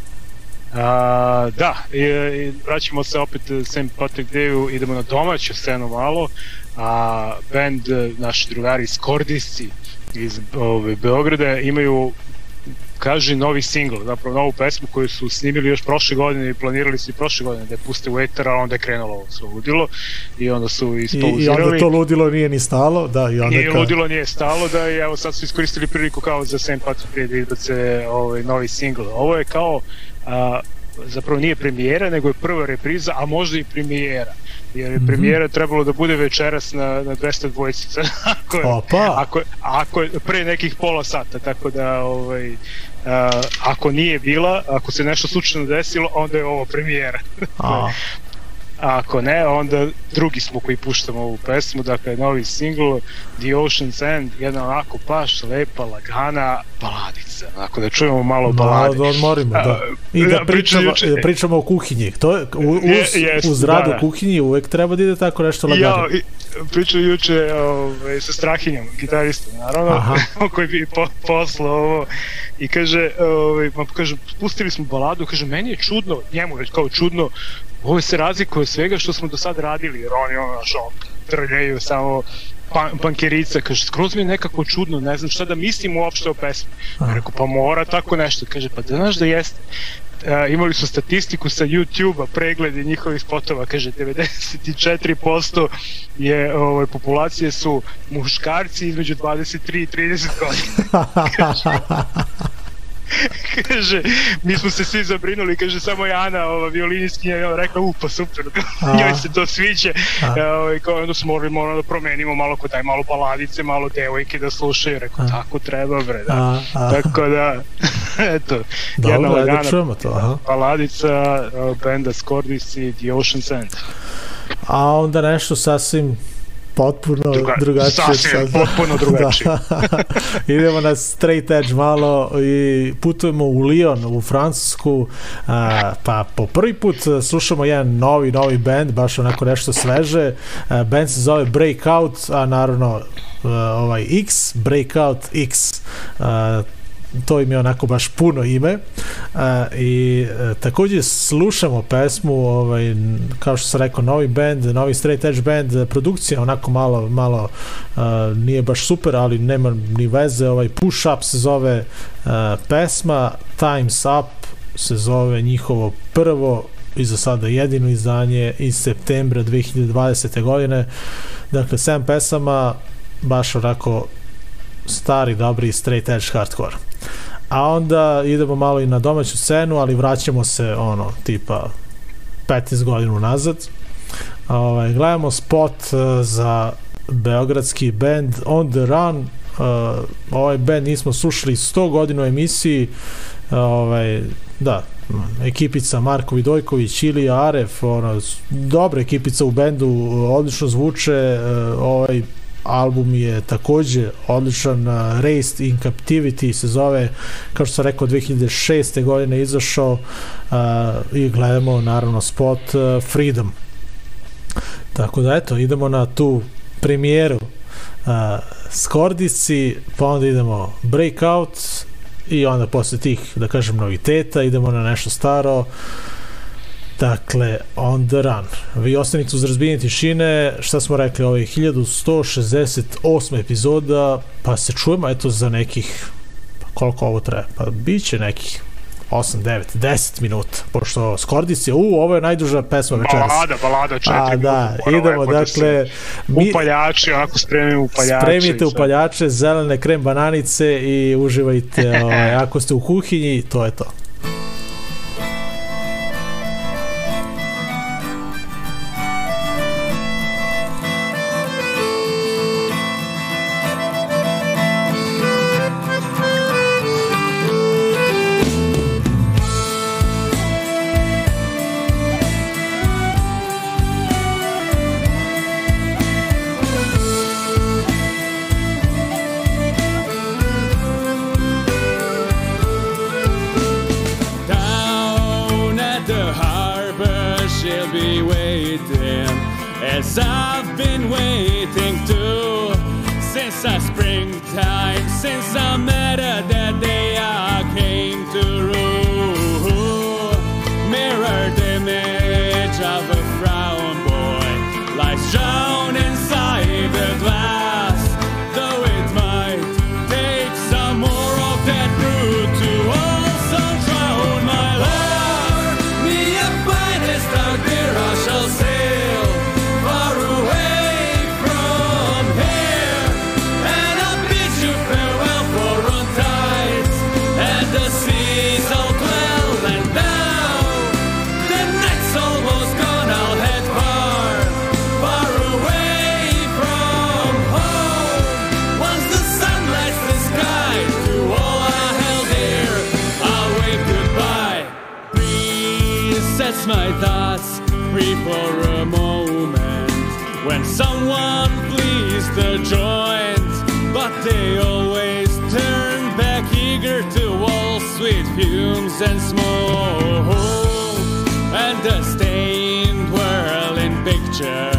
A, da, i, i vraćamo se opet St. Patrick Day-u, idemo na domaću scenu malo, a band, e, naši drugari iz iz ove, Beograda imaju kaži novi singl, zapravo novu pesmu koju su snimili još prošle godine i planirali su i prošle godine da je puste u eter, a onda je krenulo ovo sve ludilo i onda su I, ispauzirali. i onda to ludilo nije ni stalo da i onda Nije kao, ludilo nije stalo da i evo sad su iskoristili priliku kao za St. Patrick Day da izbace ovaj novi singl. Ovo je kao a, zapravo nije premijera, nego je prva repriza, a možda i premijera. Jer je Mhm. premijera trebalo da bude večeras na, na 200 dvojica. ako, je, opa ako, ako je pre nekih pola sata, tako da ovaj, ako nije bila, ako se nešto slučajno desilo, onda je ovo premijera. a, A ako ne, onda drugi smo koji puštamo ovu pesmu, dakle novi single The Ocean's End, jedna onako baš lepa, lagana baladica, onako da čujemo malo malo balade. da odmorimo da. I da da, pričamo, da pričamo o kuhinji to je, uz, jest, uz rad da, da. kuhinji uvek treba da ide tako nešto Ja, lagano i- pričao juče ovaj, sa Strahinjom, gitaristom, naravno, Aha. koji bi po, poslao ovo i kaže, ovaj, ma, kaže, spustili smo baladu, kaže, meni je čudno, njemu je kao čudno, ovo se razlikuje od svega što smo do sad radili, jer oni ono, znaš, ono, trljaju samo pan, pankerica, kaže, skroz mi je nekako čudno, ne znam šta da mislim uopšte o pesmi. Ja rekao, pa mora tako nešto, kaže, pa da znaš da jeste. Uh, imali su statistiku sa YouTube-a, preglede njihovih spotova, kaže 94% je ovaj, populacije su muškarci između 23 i 30 godina. kaže, mi smo se svi zabrinuli, kaže, samo je Ana, ova violiniskinja, je rekla, u, pa super, njoj se to sviđa, e, ovaj, kao onda smo morali, moramo da promenimo malo kod daj malo baladice, malo devojke da slušaju, rekao, tako treba, bre, da. A, a. Tako da, eto, jedna Dobro, ajde lagana čujemo to. Aha. baladica uh, benda Scordis i The Ocean Sand. A onda nešto sasvim potpuno Druga- drugačije. sasvim potpuno drugačije. Da. Idemo na straight edge malo i putujemo u Lyon, u Francusku, a, pa po prvi put slušamo jedan novi, novi band, baš onako nešto sveže. A, band se zove Breakout, a naravno a, ovaj X, Breakout X. A, to im je onako baš puno ime a, i a, takođe slušamo pesmu ovaj, kao što sam rekao novi band, novi straight edge band produkcija onako malo, malo a, nije baš super ali nema ni veze ovaj push up se zove a, pesma Time's Up se zove njihovo prvo i za sada jedino izdanje iz septembra 2020. godine dakle 7 pesama baš onako stari, dobri straight edge hardcore. A onda idemo malo i na domaću scenu, ali vraćamo se ono, tipa 15 godina nazad. Ovaj, gledamo spot uh, za beogradski band On The Run. Uh, ovaj band nismo slušali 100 godina u emisiji. Ovaj, da, ekipica Marko Vidojković, Ilija Aref, ono, dobra ekipica u bendu, odlično zvuče, ovaj album je takođe odličan uh, in Captivity se zove kao što sam rekao 2006. godine izašao uh, i gledamo naravno spot uh, Freedom tako da eto idemo na tu premijeru uh, Skordisci pa onda idemo Breakout i onda posle tih da kažem noviteta idemo na nešto staro Dakle, On The Run. Vi ostanite uz razbijenje tišine, šta smo rekli, ovo je 1168. epizoda, pa se čujemo eto za nekih, pa koliko ovo traje, pa bit će nekih 8, 9, 10 minuta, pošto Skordici, u, ovo je najduža pesma večeras. Balada, balada, četiri A, da, idemo, da dakle, mi, upaljači, onako spremimo upaljače. spremite upaljače, zelene krem bananice i uživajte, ovaj, ako ste u kuhinji, to je to. Waiting, as I've been waiting too. Since our springtime, since I met her that day I came to rule. Mirrored image of a brown boy lies drowned and smoke. And the stained whirling picture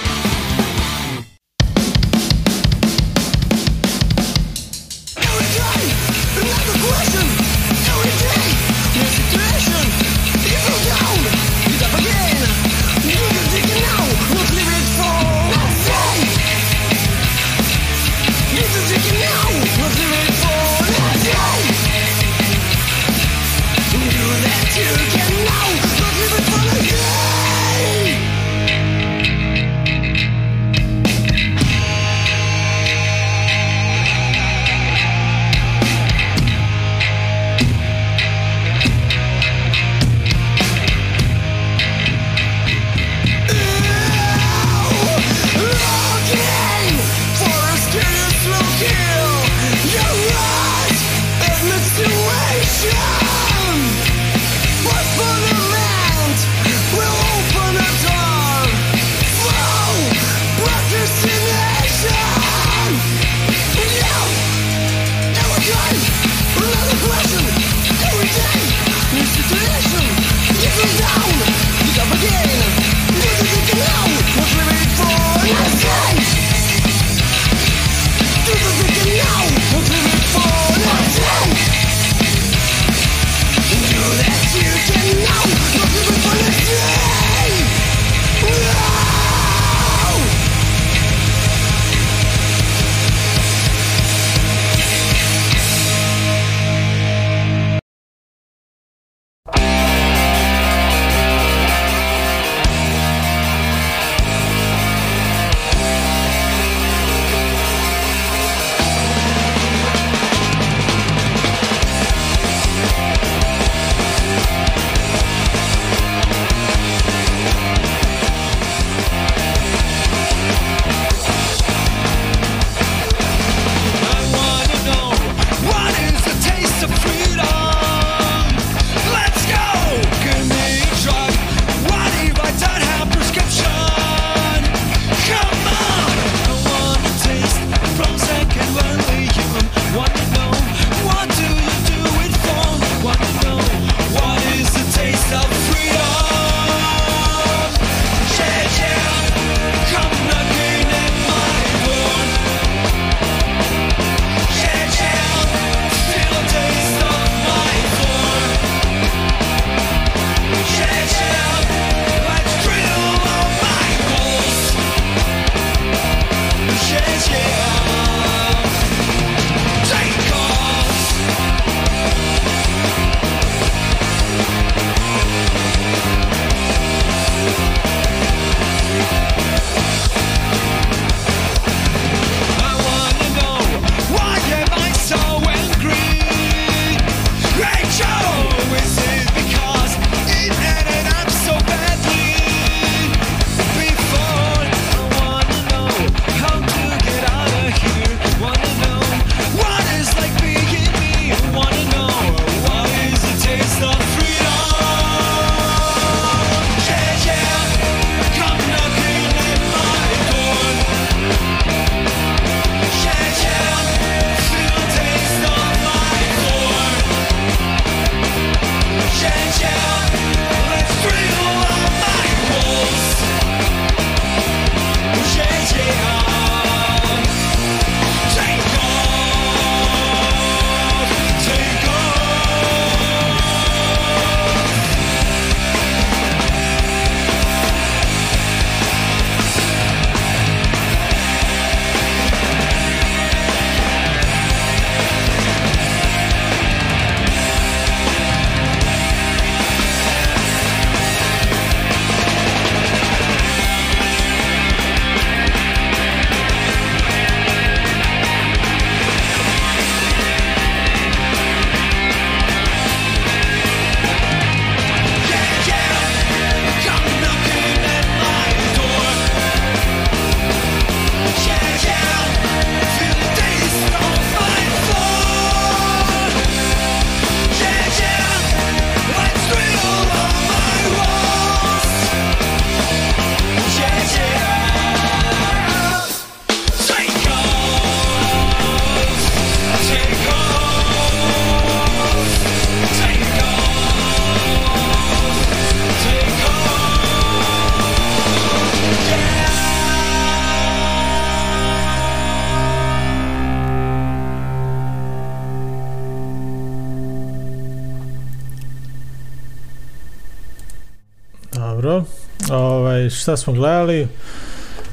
Šta smo gledali?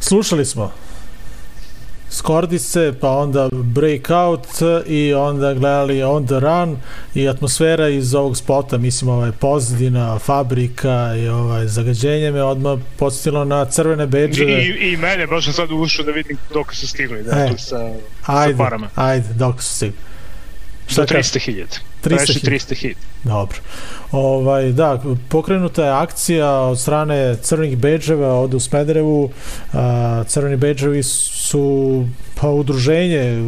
Slušali smo Skordice, pa onda Breakout i onda gledali On the Run i atmosfera iz ovog spota, mislim ovaj pozadina, fabrika i ovaj zagađenje me odmah podsjetilo na crvene bedževe. I, I mene, baš sam sad ušao da vidim dok su stigli, da, E, tu sa, Ajde, sa parama. ajde, dok su stigli. Do kažeš? 300.000. 300.000. 300.000. 300.000. Dobro. Ovaj, da, pokrenuta je akcija od strane crvenih bedževa ovde u Smederevu. A, crveni bedževi su pa udruženje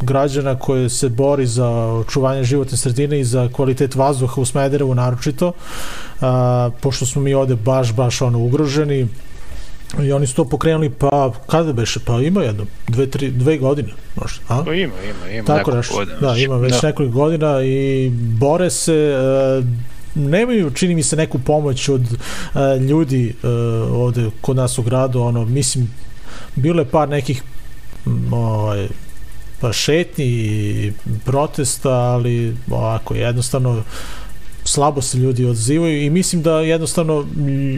građana koje se bori za očuvanje životne sredine i za kvalitet vazduha u Smederevu naročito. A, pošto smo mi ovde baš, baš ono ugroženi, I oni su to pokrenuli, pa kada beše? Pa ima jedno, dve, tri, dve godine, možda. A? Pa ima, ima, ima. Tako nešto. godina Da, već. ima već da. nekoliko godina i bore se e, nemaju čini mi se neku pomoć od e, ljudi e, ovde kod nas u gradu ono mislim bilo je par nekih ovaj pa šetnji i protesta ali ovako jednostavno slabo se ljudi odzivaju i mislim da jednostavno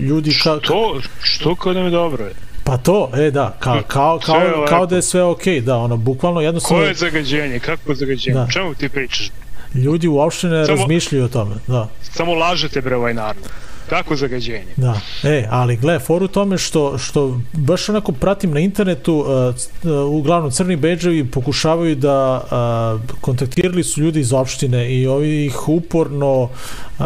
ljudi ka, Što, što kao nam je dobro pa to, e da, kao, kao, kao, lepo. kao da je sve okej, da, ono, bukvalno jednostavno Koje je zagađenje? Kako zagađenje? Da. Da. Čemu ti pričaš? ljudi uopšte ne Samo- razmišljaju o tome, da. Samo lažete bre ovaj narod. Kako zagađenje? Da, e, ali gle, for u tome što, što baš onako pratim na internetu, uh, uglavnom crni bedževi pokušavaju da uh, kontaktirali su ljudi iz opštine i ovi ih uporno uh,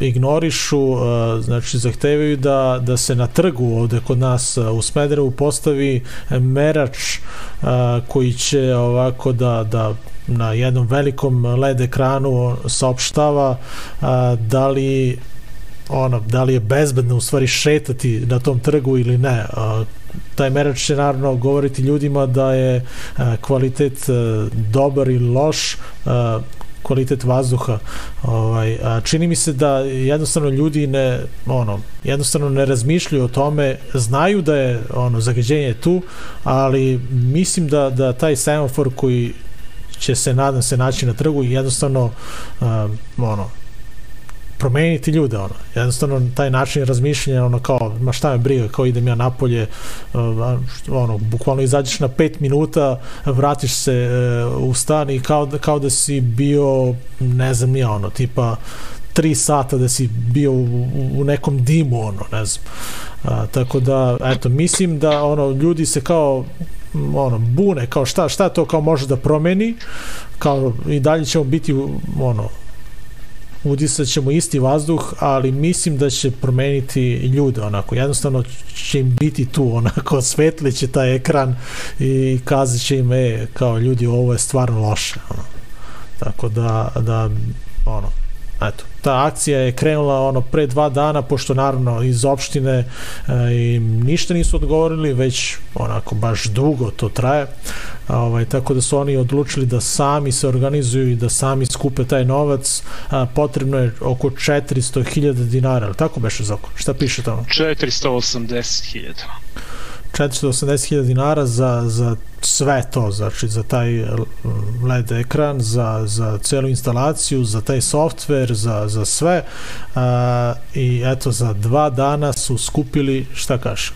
ignorišu, uh, znači zahtevaju da, da se na trgu ovde kod nas uh, u Smederevu postavi merač uh, koji će ovako da, da na jednom velikom LED ekranu saopštava a, da li ono, da li je bezbedno u stvari šetati na tom trgu ili ne. A, taj merač će naravno govoriti ljudima da je a, kvalitet a, dobar ili loš, a, kvalitet vazduha. Ovaj, a čini mi se da jednostavno ljudi ne ono jednostavno ne razmišljaju o tome, znaju da je ono zagađenje tu, ali mislim da da taj semafor koji će se nadam se naći na trgu i jednostavno um, ono promeniti ljude ono. Jednostavno taj način razmišljanja ono kao ma šta me briga kao idem ja napolje što- ono bukvalno izađeš na 5 minuta vratiš se uh, u stan i kao kao da si bio ne znam ja ono tipa 3 sata da si bio u, u- nekom dimu ono ne znam. A, tako da eto mislim da ono ljudi se kao ono bune kao šta šta to kao može da promeni kao i dalje ćemo biti ono udisat ćemo isti vazduh, ali mislim da će promeniti ljude onako, jednostavno će im biti tu onako, svetli će taj ekran i kazat će im, e, kao ljudi, ovo je stvarno loše ono. tako da, da ono, eto, ta akcija je krenula ono pre dva dana, pošto naravno iz opštine e, ništa nisu odgovorili, već onako baš dugo to traje, ovaj, tako da su oni odlučili da sami se organizuju i da sami skupe taj novac, a, potrebno je oko 400.000 dinara, ali tako beše Zoko? Šta piše tamo? 480.000. 480.000 dinara za, za sve to, znači za taj LED ekran, za, za celu instalaciju, za taj softver, za, za sve a, i eto za dva dana su skupili, šta kaže?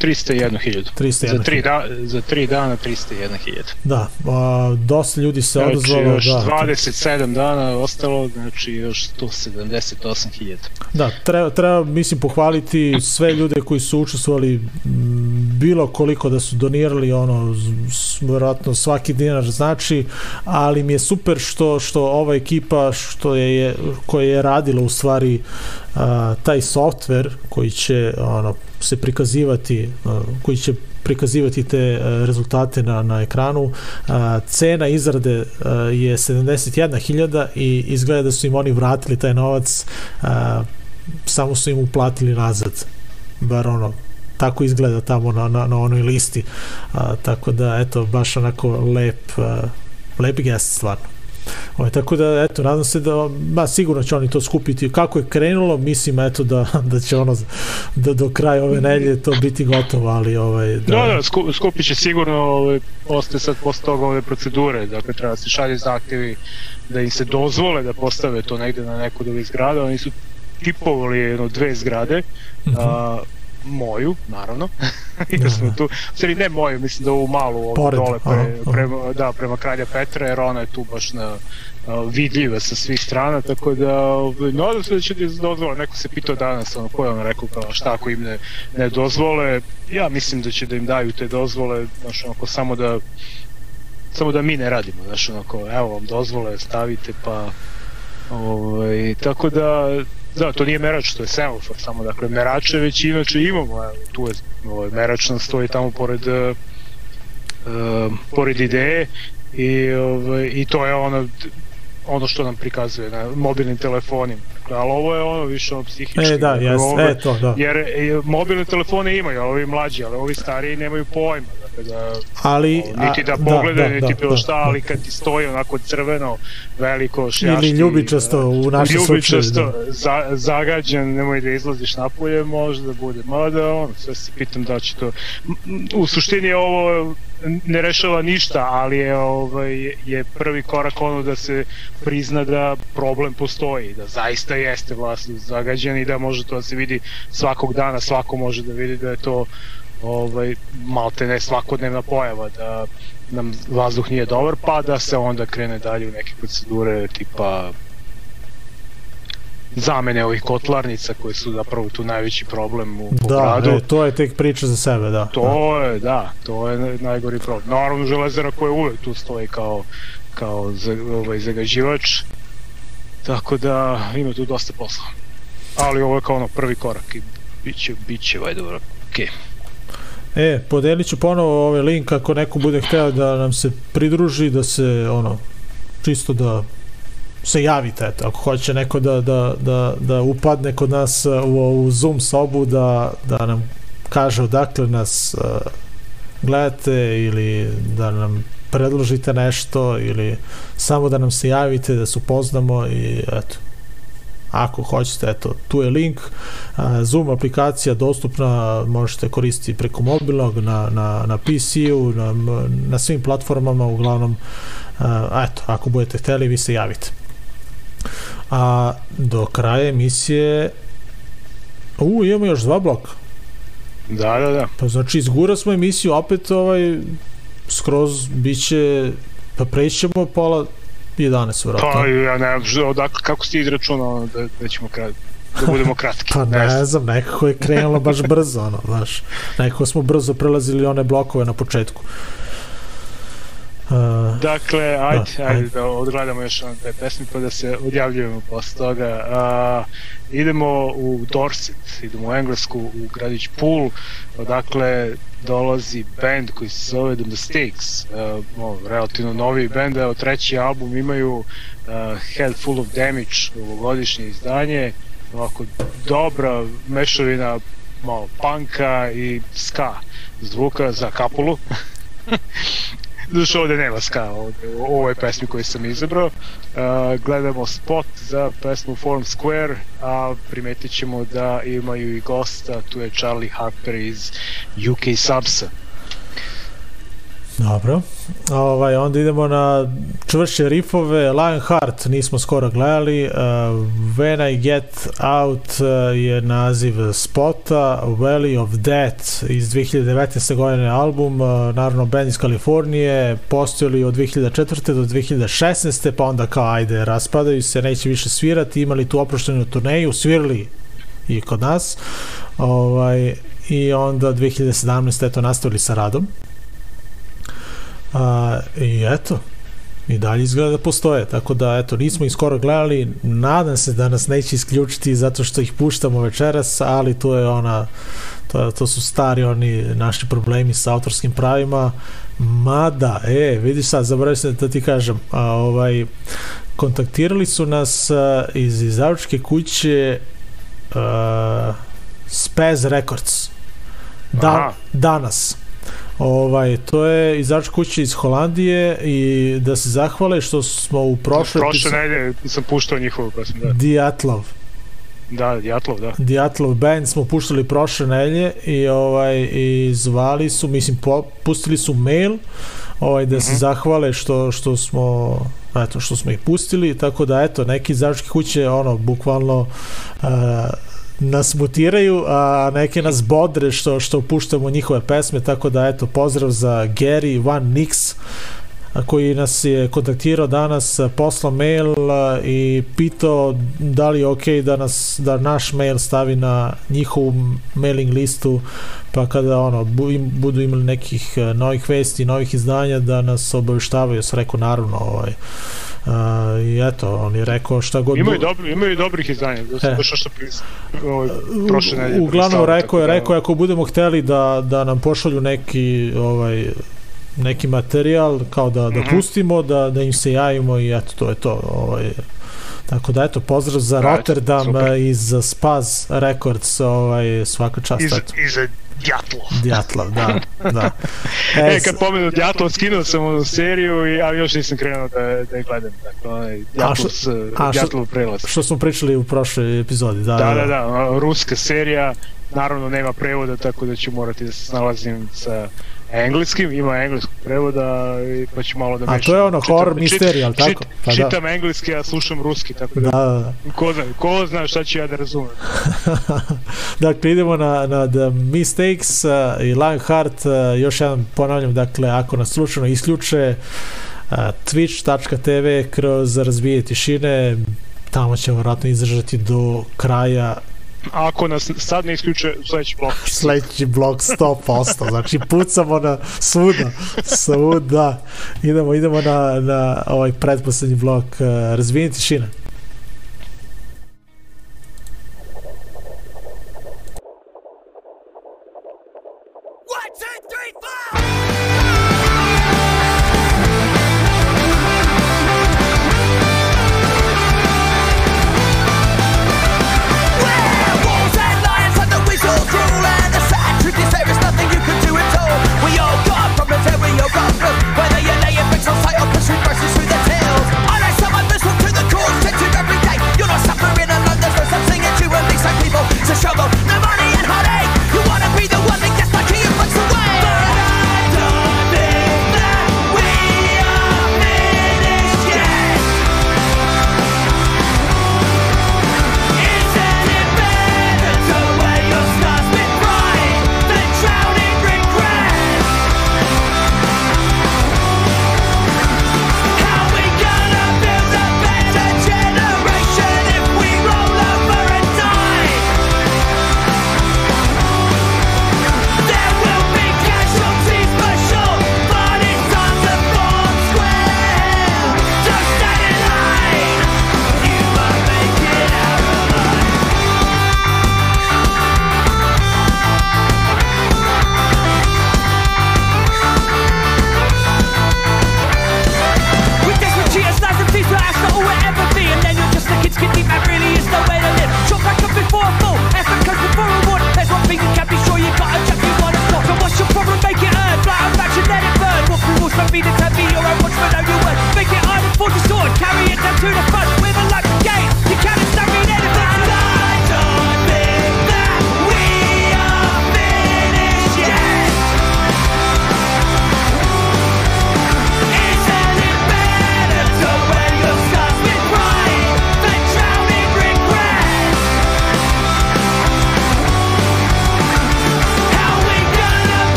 301.000. 301.000. Za tri, da, za tri dana 301.000. Da, a, dosta ljudi se Znači odazvalo, još da, 27 dana ostalo, znači još 178.000. Da, treba, treba mislim pohvaliti sve ljude koji su učestvovali bilo koliko da su donirali ono verovatno svaki dinar znači, ali mi je super što što ova ekipa što je, je koja je radila u stvari a, taj softver koji će ono se prikazivati koji će prikazivati te rezultate na, na ekranu. Cena izrade je 71.000 i izgleda da su im oni vratili taj novac samo su im uplatili nazad. Bar ono tako izgleda tamo na, na, na onoj listi. Tako da eto baš onako lep a, lep gest stvarno Ovaj, tako da, eto, nadam se da, ba, sigurno će oni to skupiti. Kako je krenulo, mislim, eto, da, da će ono, da do kraja ove nelje to biti gotovo, ali, ovaj, da, Da, da, sku, skupit će sigurno, ovaj, postoje sad posle toga ove procedure, dakle treba da se šalje zahtjevi da im se dozvole da postave to negde na neku od ovih zgrada, oni su tipovali jedno dve zgrade, a, moju, naravno, jer smo tu, u stvari ne moju, mislim da ovu malu Pored, dole, pre, aha, prema, da, prema kralja Petra, jer ona je tu baš na, vidljiva sa svih strana, tako da ovaj, nadam se da će da dozvole, neko se pitao danas, ono, ko je on rekao kao šta ako im ne, ne dozvole, ja mislim da će da im daju te dozvole, znaš, onako, samo da samo da mi ne radimo, znaš, onako, evo vam dozvole, stavite, pa ovaj, tako da da, to nije merač, to je semafor, samo dakle merače već inače imamo, evo, tu je ovaj, merač nam stoji tamo pored uh, pored ideje i, ovaj, i to je ono ono što nam prikazuje na mobilnim telefonima. Dakle, ali ovo je ono više ono psihički. E, da, jes, ovo- e, to, da. Jer e, mobilne telefone imaju, ovi mlađi, ali ovi stariji nemaju pojma. Da, Ali, niti da a, pogledaju, da, niti da, bilo da, šta, da. ali kad ti stoji onako crveno, veliko, šljašti... Ili ljubičasto u našem slučaju. ljubičasto, Da. za, zagađen, nemoj da izlaziš napolje, možda bude, mada ono, sve se pitam da će to... U suštini ovo ne rešava ništa, ali je, ovaj, je prvi korak ono da se prizna da problem postoji, da zaista jeste vlasnik zagađen i da može to da se vidi svakog dana, svako može da vidi da je to ovaj, malte ne svakodnevna pojava, da nam vazduh nije dobar, pa da se onda krene dalje u neke procedure tipa zamene ovih kotlarnica koje su zapravo tu najveći problem u Da, gradu. e, to je tek priča za sebe, da. da. To je, da, to je naj- najgori problem. Naravno, železara koja uvek tu stoji kao, kao za, ovaj, zagađivač, tako da ima tu dosta posla. Ali ovo je kao ono prvi korak i bit će, bit će, dobro, okej. E, podelit ću ponovo ovaj link ako neko bude hteo da nam se pridruži, da se, ono, čisto da se javite, eto, ako hoće neko da, da, da, da upadne kod nas uh, u ovu Zoom sobu, da, da nam kaže odakle nas uh, gledate ili da nam predložite nešto ili samo da nam se javite, da se upoznamo i eto, ako hoćete, eto, tu je link Zoom aplikacija dostupna, možete koristiti preko mobilnog, na, na, na PC-u, na, na svim platformama, uglavnom, eto, ako budete hteli, vi se javite. A do kraja emisije U, imamo još dva bloka. Da, da, da. Pa znači, izgura smo emisiju, opet ovaj, skroz biće, pa prećemo pola 11, vratno. Pa, ja ne, znam, odakle, kako si ti izračunao da, da ćemo kratki? Da budemo kratki. Pa ne ne znam. znam, nekako je krenulo baš brzo, ono, znaš. Nekako smo brzo prelazili one blokove na početku. Uh, Dakle, ajde, Da, ajde, ajde. da odgledamo još one dve pesme pa da se odjavljujemo posle toga. A, idemo u Dorset, idemo u Englesku, u gradić Poole, odakle dolazi band koji se zove The Mistakes, uh, no, relativno novi band, evo treći album imaju uh, Head Full of Damage, ovogodišnje izdanje, ovako dobra mešavina malo panka i ska zvuka za kapulu. Znaš, ovde nema ska ovde, u ovoj pesmi koju sam izabrao. Uh, gledamo spot za pesmu Forum Square, a primetit ćemo da imaju i gosta, tu je Charlie Harper iz UK Subsa. Dobro. Ovaj, onda idemo na čvršće rifove. Lionheart nismo skoro gledali. Uh, When I Get Out uh, je naziv spota. Valley of Death iz 2019. godine album. Uh, naravno, band iz Kalifornije. Postojali od 2004. do 2016. Pa onda kao ajde, raspadaju se, neće više svirati. Imali tu oproštenu turneju. Svirali i kod nas. Ovaj, I onda 2017. eto nastavili sa radom. A, I eto, i dalje izgleda da postoje, tako da eto, nismo ih skoro gledali, nadam se da nas neće isključiti zato što ih puštamo večeras, ali to je ona, to, to su stari oni naši problemi sa autorskim pravima, mada, e, vidiš sad, zaboravio sam da ti kažem, a, ovaj, kontaktirali su nas a, iz izdavačke kuće a, Spaz Records. Da, Aha. danas Ovaj, to je izač kuće iz Holandije i da se zahvale što smo u prošloj Prošle nedelje sam puštao njihovu pesmu, da. Diatlov. Da, Jatlov, da. Diatlov band smo puštali prošle nedelje i ovaj i zvali su, mislim po, pustili su mail ovaj da se zahvale što što smo eto, što smo ih pustili, tako da eto, neki izdavačke kuće, ono, bukvalno uh, nas mutiraju, a neke nas bodre što, što puštamo njihove pesme, tako da eto, pozdrav za Gary Van Nix, a, koji nas je kontaktirao danas, poslao mail i pitao da li je ok da nas da naš mail stavi na njihovu mailing listu pa kada ono budu imali nekih novih vesti, novih izdanja da nas obaveštavaju, sam rekao naravno ovaj Uh, i eto, on je rekao šta god Imaju, dobri, imaju dobrih izdanja, da E. baš što pris, ovaj, prošle nedelje. uglavnom rekao je da- rekao je ako budemo hteli da da nam pošalju neki ovaj neki materijal kao da da Mhm. pustimo da da im se javimo i eto to je to ovaj Tako da eto pozdrav za Da, Rotterdam super. eh, iz Spaz Records, ovaj svaka čast Iz, eto. iz Djatlo. Djatlov, da, da. E, s- kad pomenu Djatlov, skinuo sam onu seriju, i, ali još nisam krenuo da, da je gledam. Dakle, onaj Djatlov, a što- Djatlov prelaz. što smo pričali u prošloj epizodi, da. Da, da, da, a, ruska serija, naravno nema prevoda, tako da ću morati da se snalazim sa engleskim, ima engleskog prevoda, i pa ću malo da A mešam. to je ono Čitam- horror mystery, jel tako? Pa da. čitam engleski, a slušam ruski, tako da, Da, da, ko zna, ko zna šta ću ja da razumem. dakle, idemo na, na The Mistakes uh, i Lionheart. Uh, još jedan ponavljam, dakle, ako nas slučajno isključe uh, twitch.tv kroz razbije tišine, tamo ćemo vjerojatno izdržati do kraja A ako nas sad ne isključe, sledeći blok. sledeći blok 100%, znači pucamo na svuda, svuda. Idemo, idemo na, na ovaj pretposlednji blok uh, razbijenje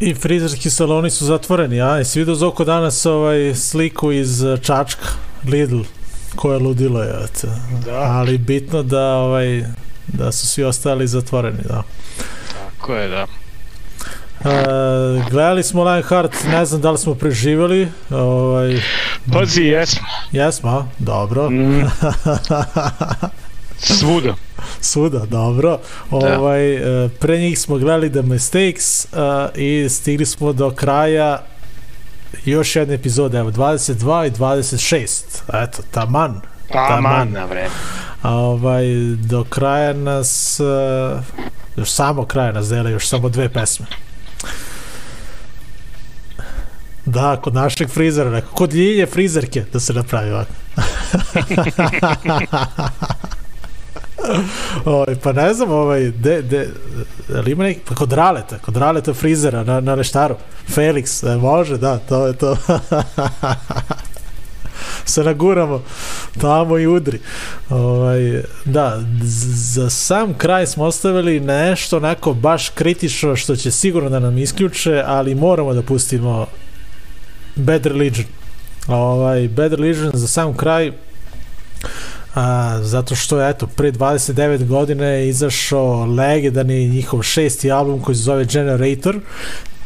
I frizerski saloni su zatvoreni, a jesi vidio Zoko danas ovaj sliku iz eh, Čačka, Lidl, koje ludilo je. Da. ali bitno da ovaj da su svi ostali zatvoreni, da. Tako je, da. E, gledali smo Lionheart, ne znam da li smo preživjeli, ovaj, Pazi, jesmo. jesmo, dobro. Mm. Svuda. Svuda, dobro. Ovaj, e, pre njih smo gledali The Mistakes e, i stigli smo do kraja još jedne epizode, evo 22 i 26. Eto, taman. Taman na vreme. A ovaj, do kraja nas, e, još samo kraja nas dele, još samo dve pesme. Da, kod našeg frizera, kod ljilje frizerke da se napravi ovako. Oj, pa ne znam, ovaj, de, de, ali ima neki, pa kod Raleta, kod Raleta frizera na, na Leštaru, Felix, e, može, da, to je to. se naguramo tamo i udri. Ovaj, da, za sam kraj smo ostavili nešto onako baš kritično što će sigurno da nam isključe, ali moramo da pustimo Bad Religion. Ovaj, Bad Religion za sam kraj a, zato što je eto pre 29 godina je izašao legendarni njihov šesti album koji se zove Generator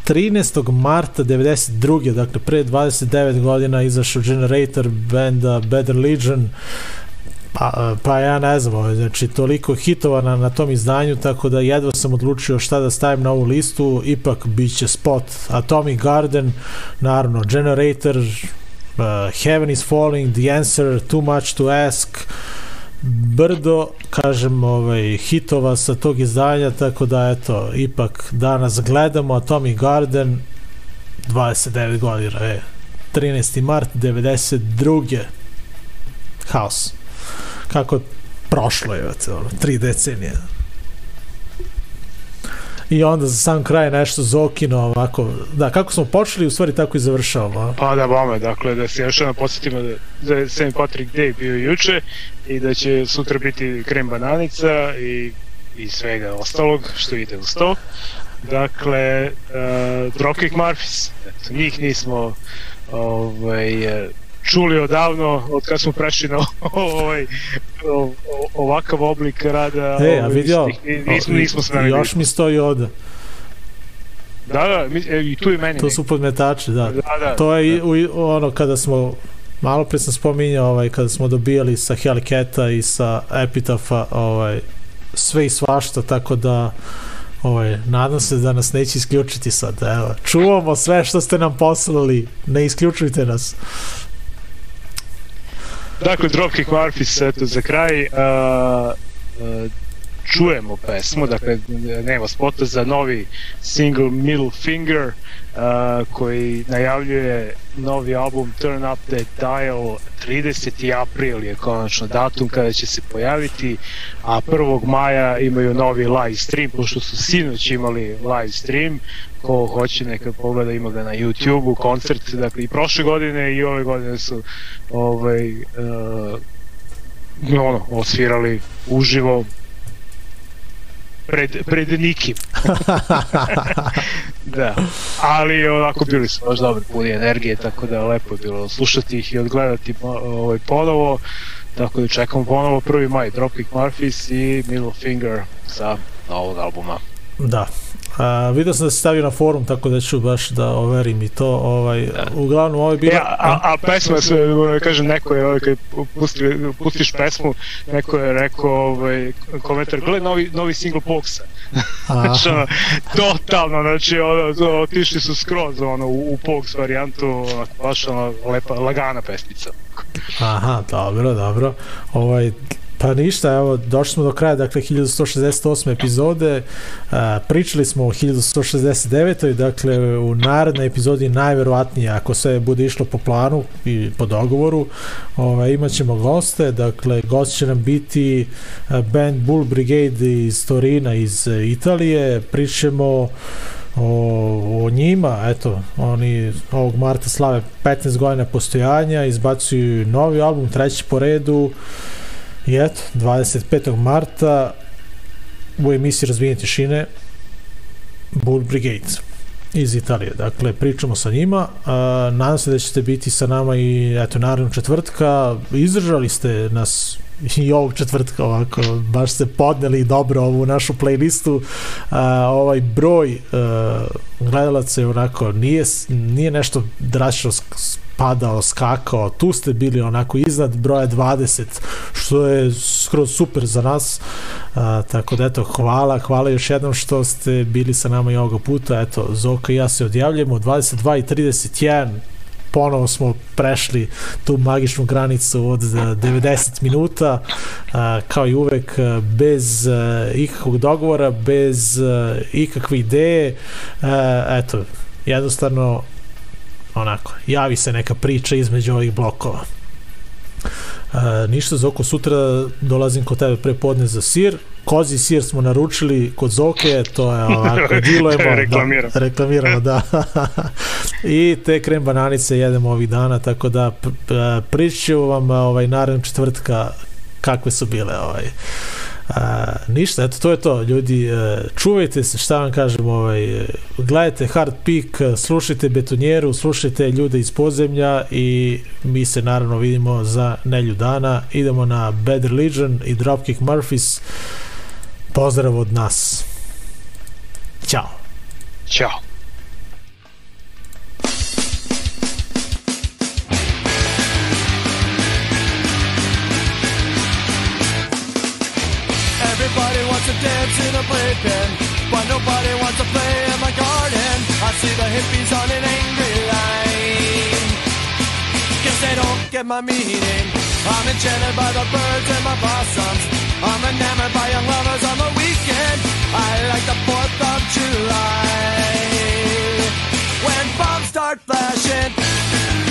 13. marta 92. dakle pre 29 godina izašao Generator benda Bad Religion pa, pa ja ne znam ovaj, znači toliko hitova na, na tom izdanju tako da jedva sam odlučio šta da stavim na ovu listu ipak bit će spot Atomic Garden naravno Generator uh, Heaven is Falling, The Answer, Too Much to Ask, brdo, kažem, ovaj, hitova sa tog izdanja, tako da, eto, ipak danas gledamo Atomic Garden, 29 godina, e, 13. mart 92. Haos. Kako je prošlo je, ono, tri decenije. I onda za sam kraj nešto Zokino ovako, da, kako smo počeli, u stvari tako i završavamo. Pa da bome, dakle da se još jednom podsjetimo da, da St. Patrick Day bio juče i da će sutra biti krem bananica i, i svega ostalog što ide uz to. Dakle, uh, Dropkick Murphys, eto, njih nismo ovaj, eh, čuli odavno od kad smo prešli na ovaj, ovakav oblik rada. E, a ovaj, vidio, nis- nismo, nismo s nami još mi stoji ovde. Da, da, mi- e, i tu i meni. To su podmetači, da. Da, da, to je i u, ono kada smo malo pre sam spominjao ovaj kada smo dobijali sa Hellcata i sa Epitafa ovaj sve i svašta tako da ovaj nadam se da nas neće isključiti sad evo čuvamo sve što ste nam poslali ne isključujte nas Dakle, Dropkick Murphys, eto, za kraj. Uh, uh, čujemo pesmu, dakle nema spota za novi single Middle Finger uh, koji najavljuje novi album Turn Up the Dial 30. april je konačno datum kada će se pojaviti a 1. maja imaju novi live stream pošto su sinoć imali live stream ko hoće neka pogleda ima ga na YouTube-u koncert dakle i prošle godine i ove godine su ovaj uh, ono, osvirali uživo pred, pred nikim. da, ali onako bili su baš dobri, puni energije, tako da lepo je bilo slušati ih i odgledati ovaj, ponovo. Tako da čekamo ponovo 1. maj, Dropkick Murphys i Middle Finger sa novog albuma. Da. A, vidio sam da se stavio na forum, tako da ću baš da overim i to. Ovaj. Uglavnom, ovo je bilo... E, a, a, a pesma, se, kažem, neko je, ovaj, kad pusti, pustiš pesmu, neko je rekao ovaj, komentar, gledaj novi, novi single Poxa. znači, ono, totalno, znači, ono, otišli su skroz ono, u, u Pox varijantu, baš ono, lepa, lagana pesmica. Aha, dobro, dobro. Ovaj, Pa ništa, evo, došli smo do kraja, dakle, 1168. epizode, a, pričali smo o 1169. Dakle, u narednoj epizodi najverovatnije, ako sve bude išlo po planu i po dogovoru, ovaj, imat ćemo goste, dakle, gost će nam biti band Bull Brigade iz Torina, iz Italije, pričamo o, o njima, eto, oni ovog marta slave 15 godina postojanja, izbacuju novi album, treći po redu, I eto, 25. marta u emisiji Razvijenje tišine Bull Brigade iz Italije. Dakle, pričamo sa njima. A, nadam se da ćete biti sa nama i eto, naravno četvrtka. Izdržali ste nas i ovog četvrtka ovako, baš ste podneli dobro ovu našu playlistu. A, ovaj broj a, gledalaca je onako, nije, nije nešto drastično padao, skakao, tu ste bili onako iznad broja 20, što je skroz super za nas, a, tako da eto, hvala, hvala još jednom što ste bili sa nama i ovoga puta, eto, Zoka i ja se odjavljamo, 22 i 31, ponovo smo prešli tu magičnu granicu od 90 minuta kao i uvek bez ikakvog dogovora bez ikakve ideje eto jednostavno onako, javi se neka priča između ovih blokova. E, ništa, Zoko, sutra dolazim kod tebe pre podne za sir. Kozi sir smo naručili kod Zoke, to je ovako, dilujemo. reklamiramo. Da, reklamiramo, da. I te krem bananice jedemo ovih dana, tako da priču vam ovaj, narednog četvrtka kakve su bile ovaj. A, ništa, eto, to je to, ljudi, e, čuvajte se, šta vam kažem, ovaj, gledajte Hard Peak, slušajte Betonjeru, slušajte ljude iz podzemlja i mi se naravno vidimo za nelju dana, idemo na Bad Religion i Dropkick Murphys, pozdrav od nas. Ćao. Ćao. In but nobody wants to play in my garden. I see the hippies on an angry line. Guess they don't get my meaning. I'm enchanted by the birds and my blossoms. I'm enamored by young lovers on the weekend. I like the 4th of July. When bombs start flashing.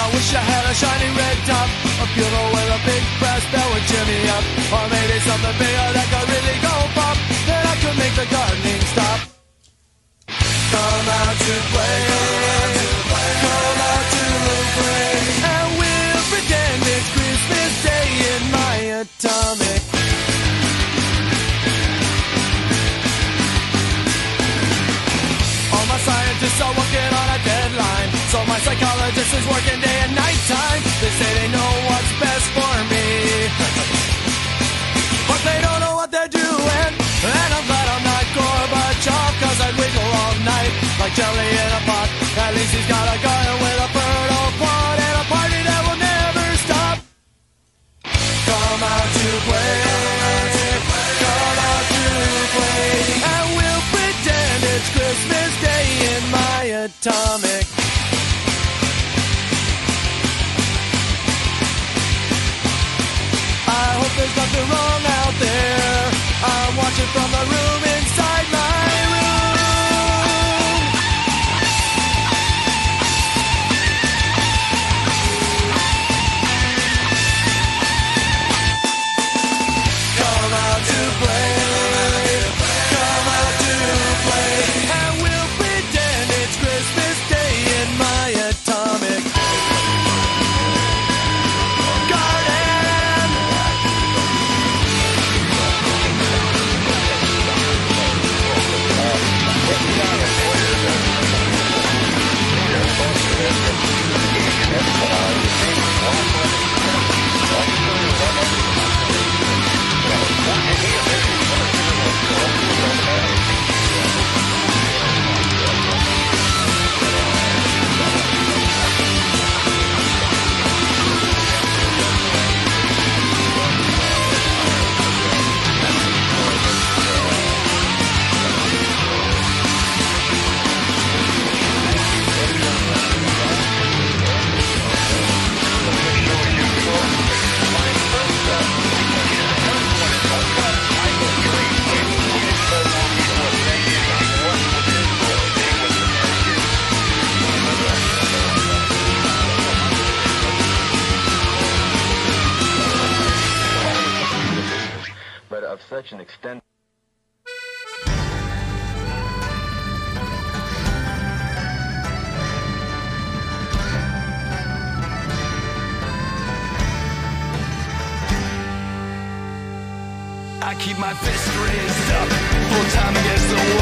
I wish I had a shiny red top. A funeral with a big brass bell would cheer me up. Or maybe something bigger that could really go pop. Then I could make the gardening stop. Come out to play. Come out to play. And we'll pretend it's Christmas Day in my atomic psychologist is working day and night time. They say they know what's best for me. But they don't know what they're doing. And I'm glad I'm not Gorbachev Cause I'd wiggle all night. Like jelly in a pot. At least he's got a garden with a fertile quad And a party that will never stop. Come out to play. Come out to play. And we'll pretend it's Christmas Day in my atomic from the my fist raised up, full time against the world.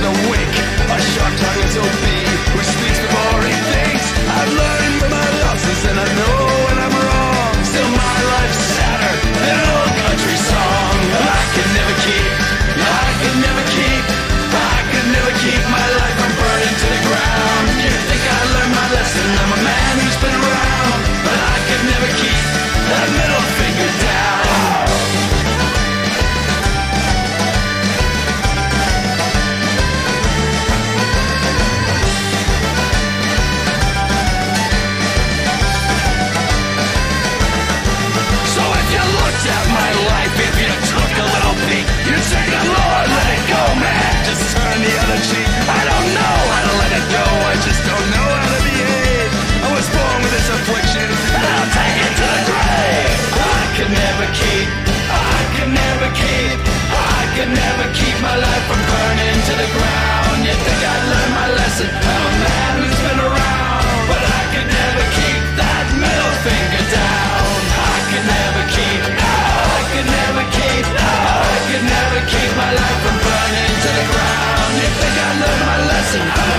the wake A sharp-tongued little bee who speaks before he thinks I've learned from my losses and I know the. I don't know how to let it go. I just don't know how to behave. I was born with this affliction, and I'll take it to the grave. I can never keep. I can never keep. I can never keep my life from burning to the ground. You think I learned my lesson? I'm a man who's been around, but I can never keep that middle finger down. I can never keep. I can never keep. I can never keep my life from burning to the Jackson.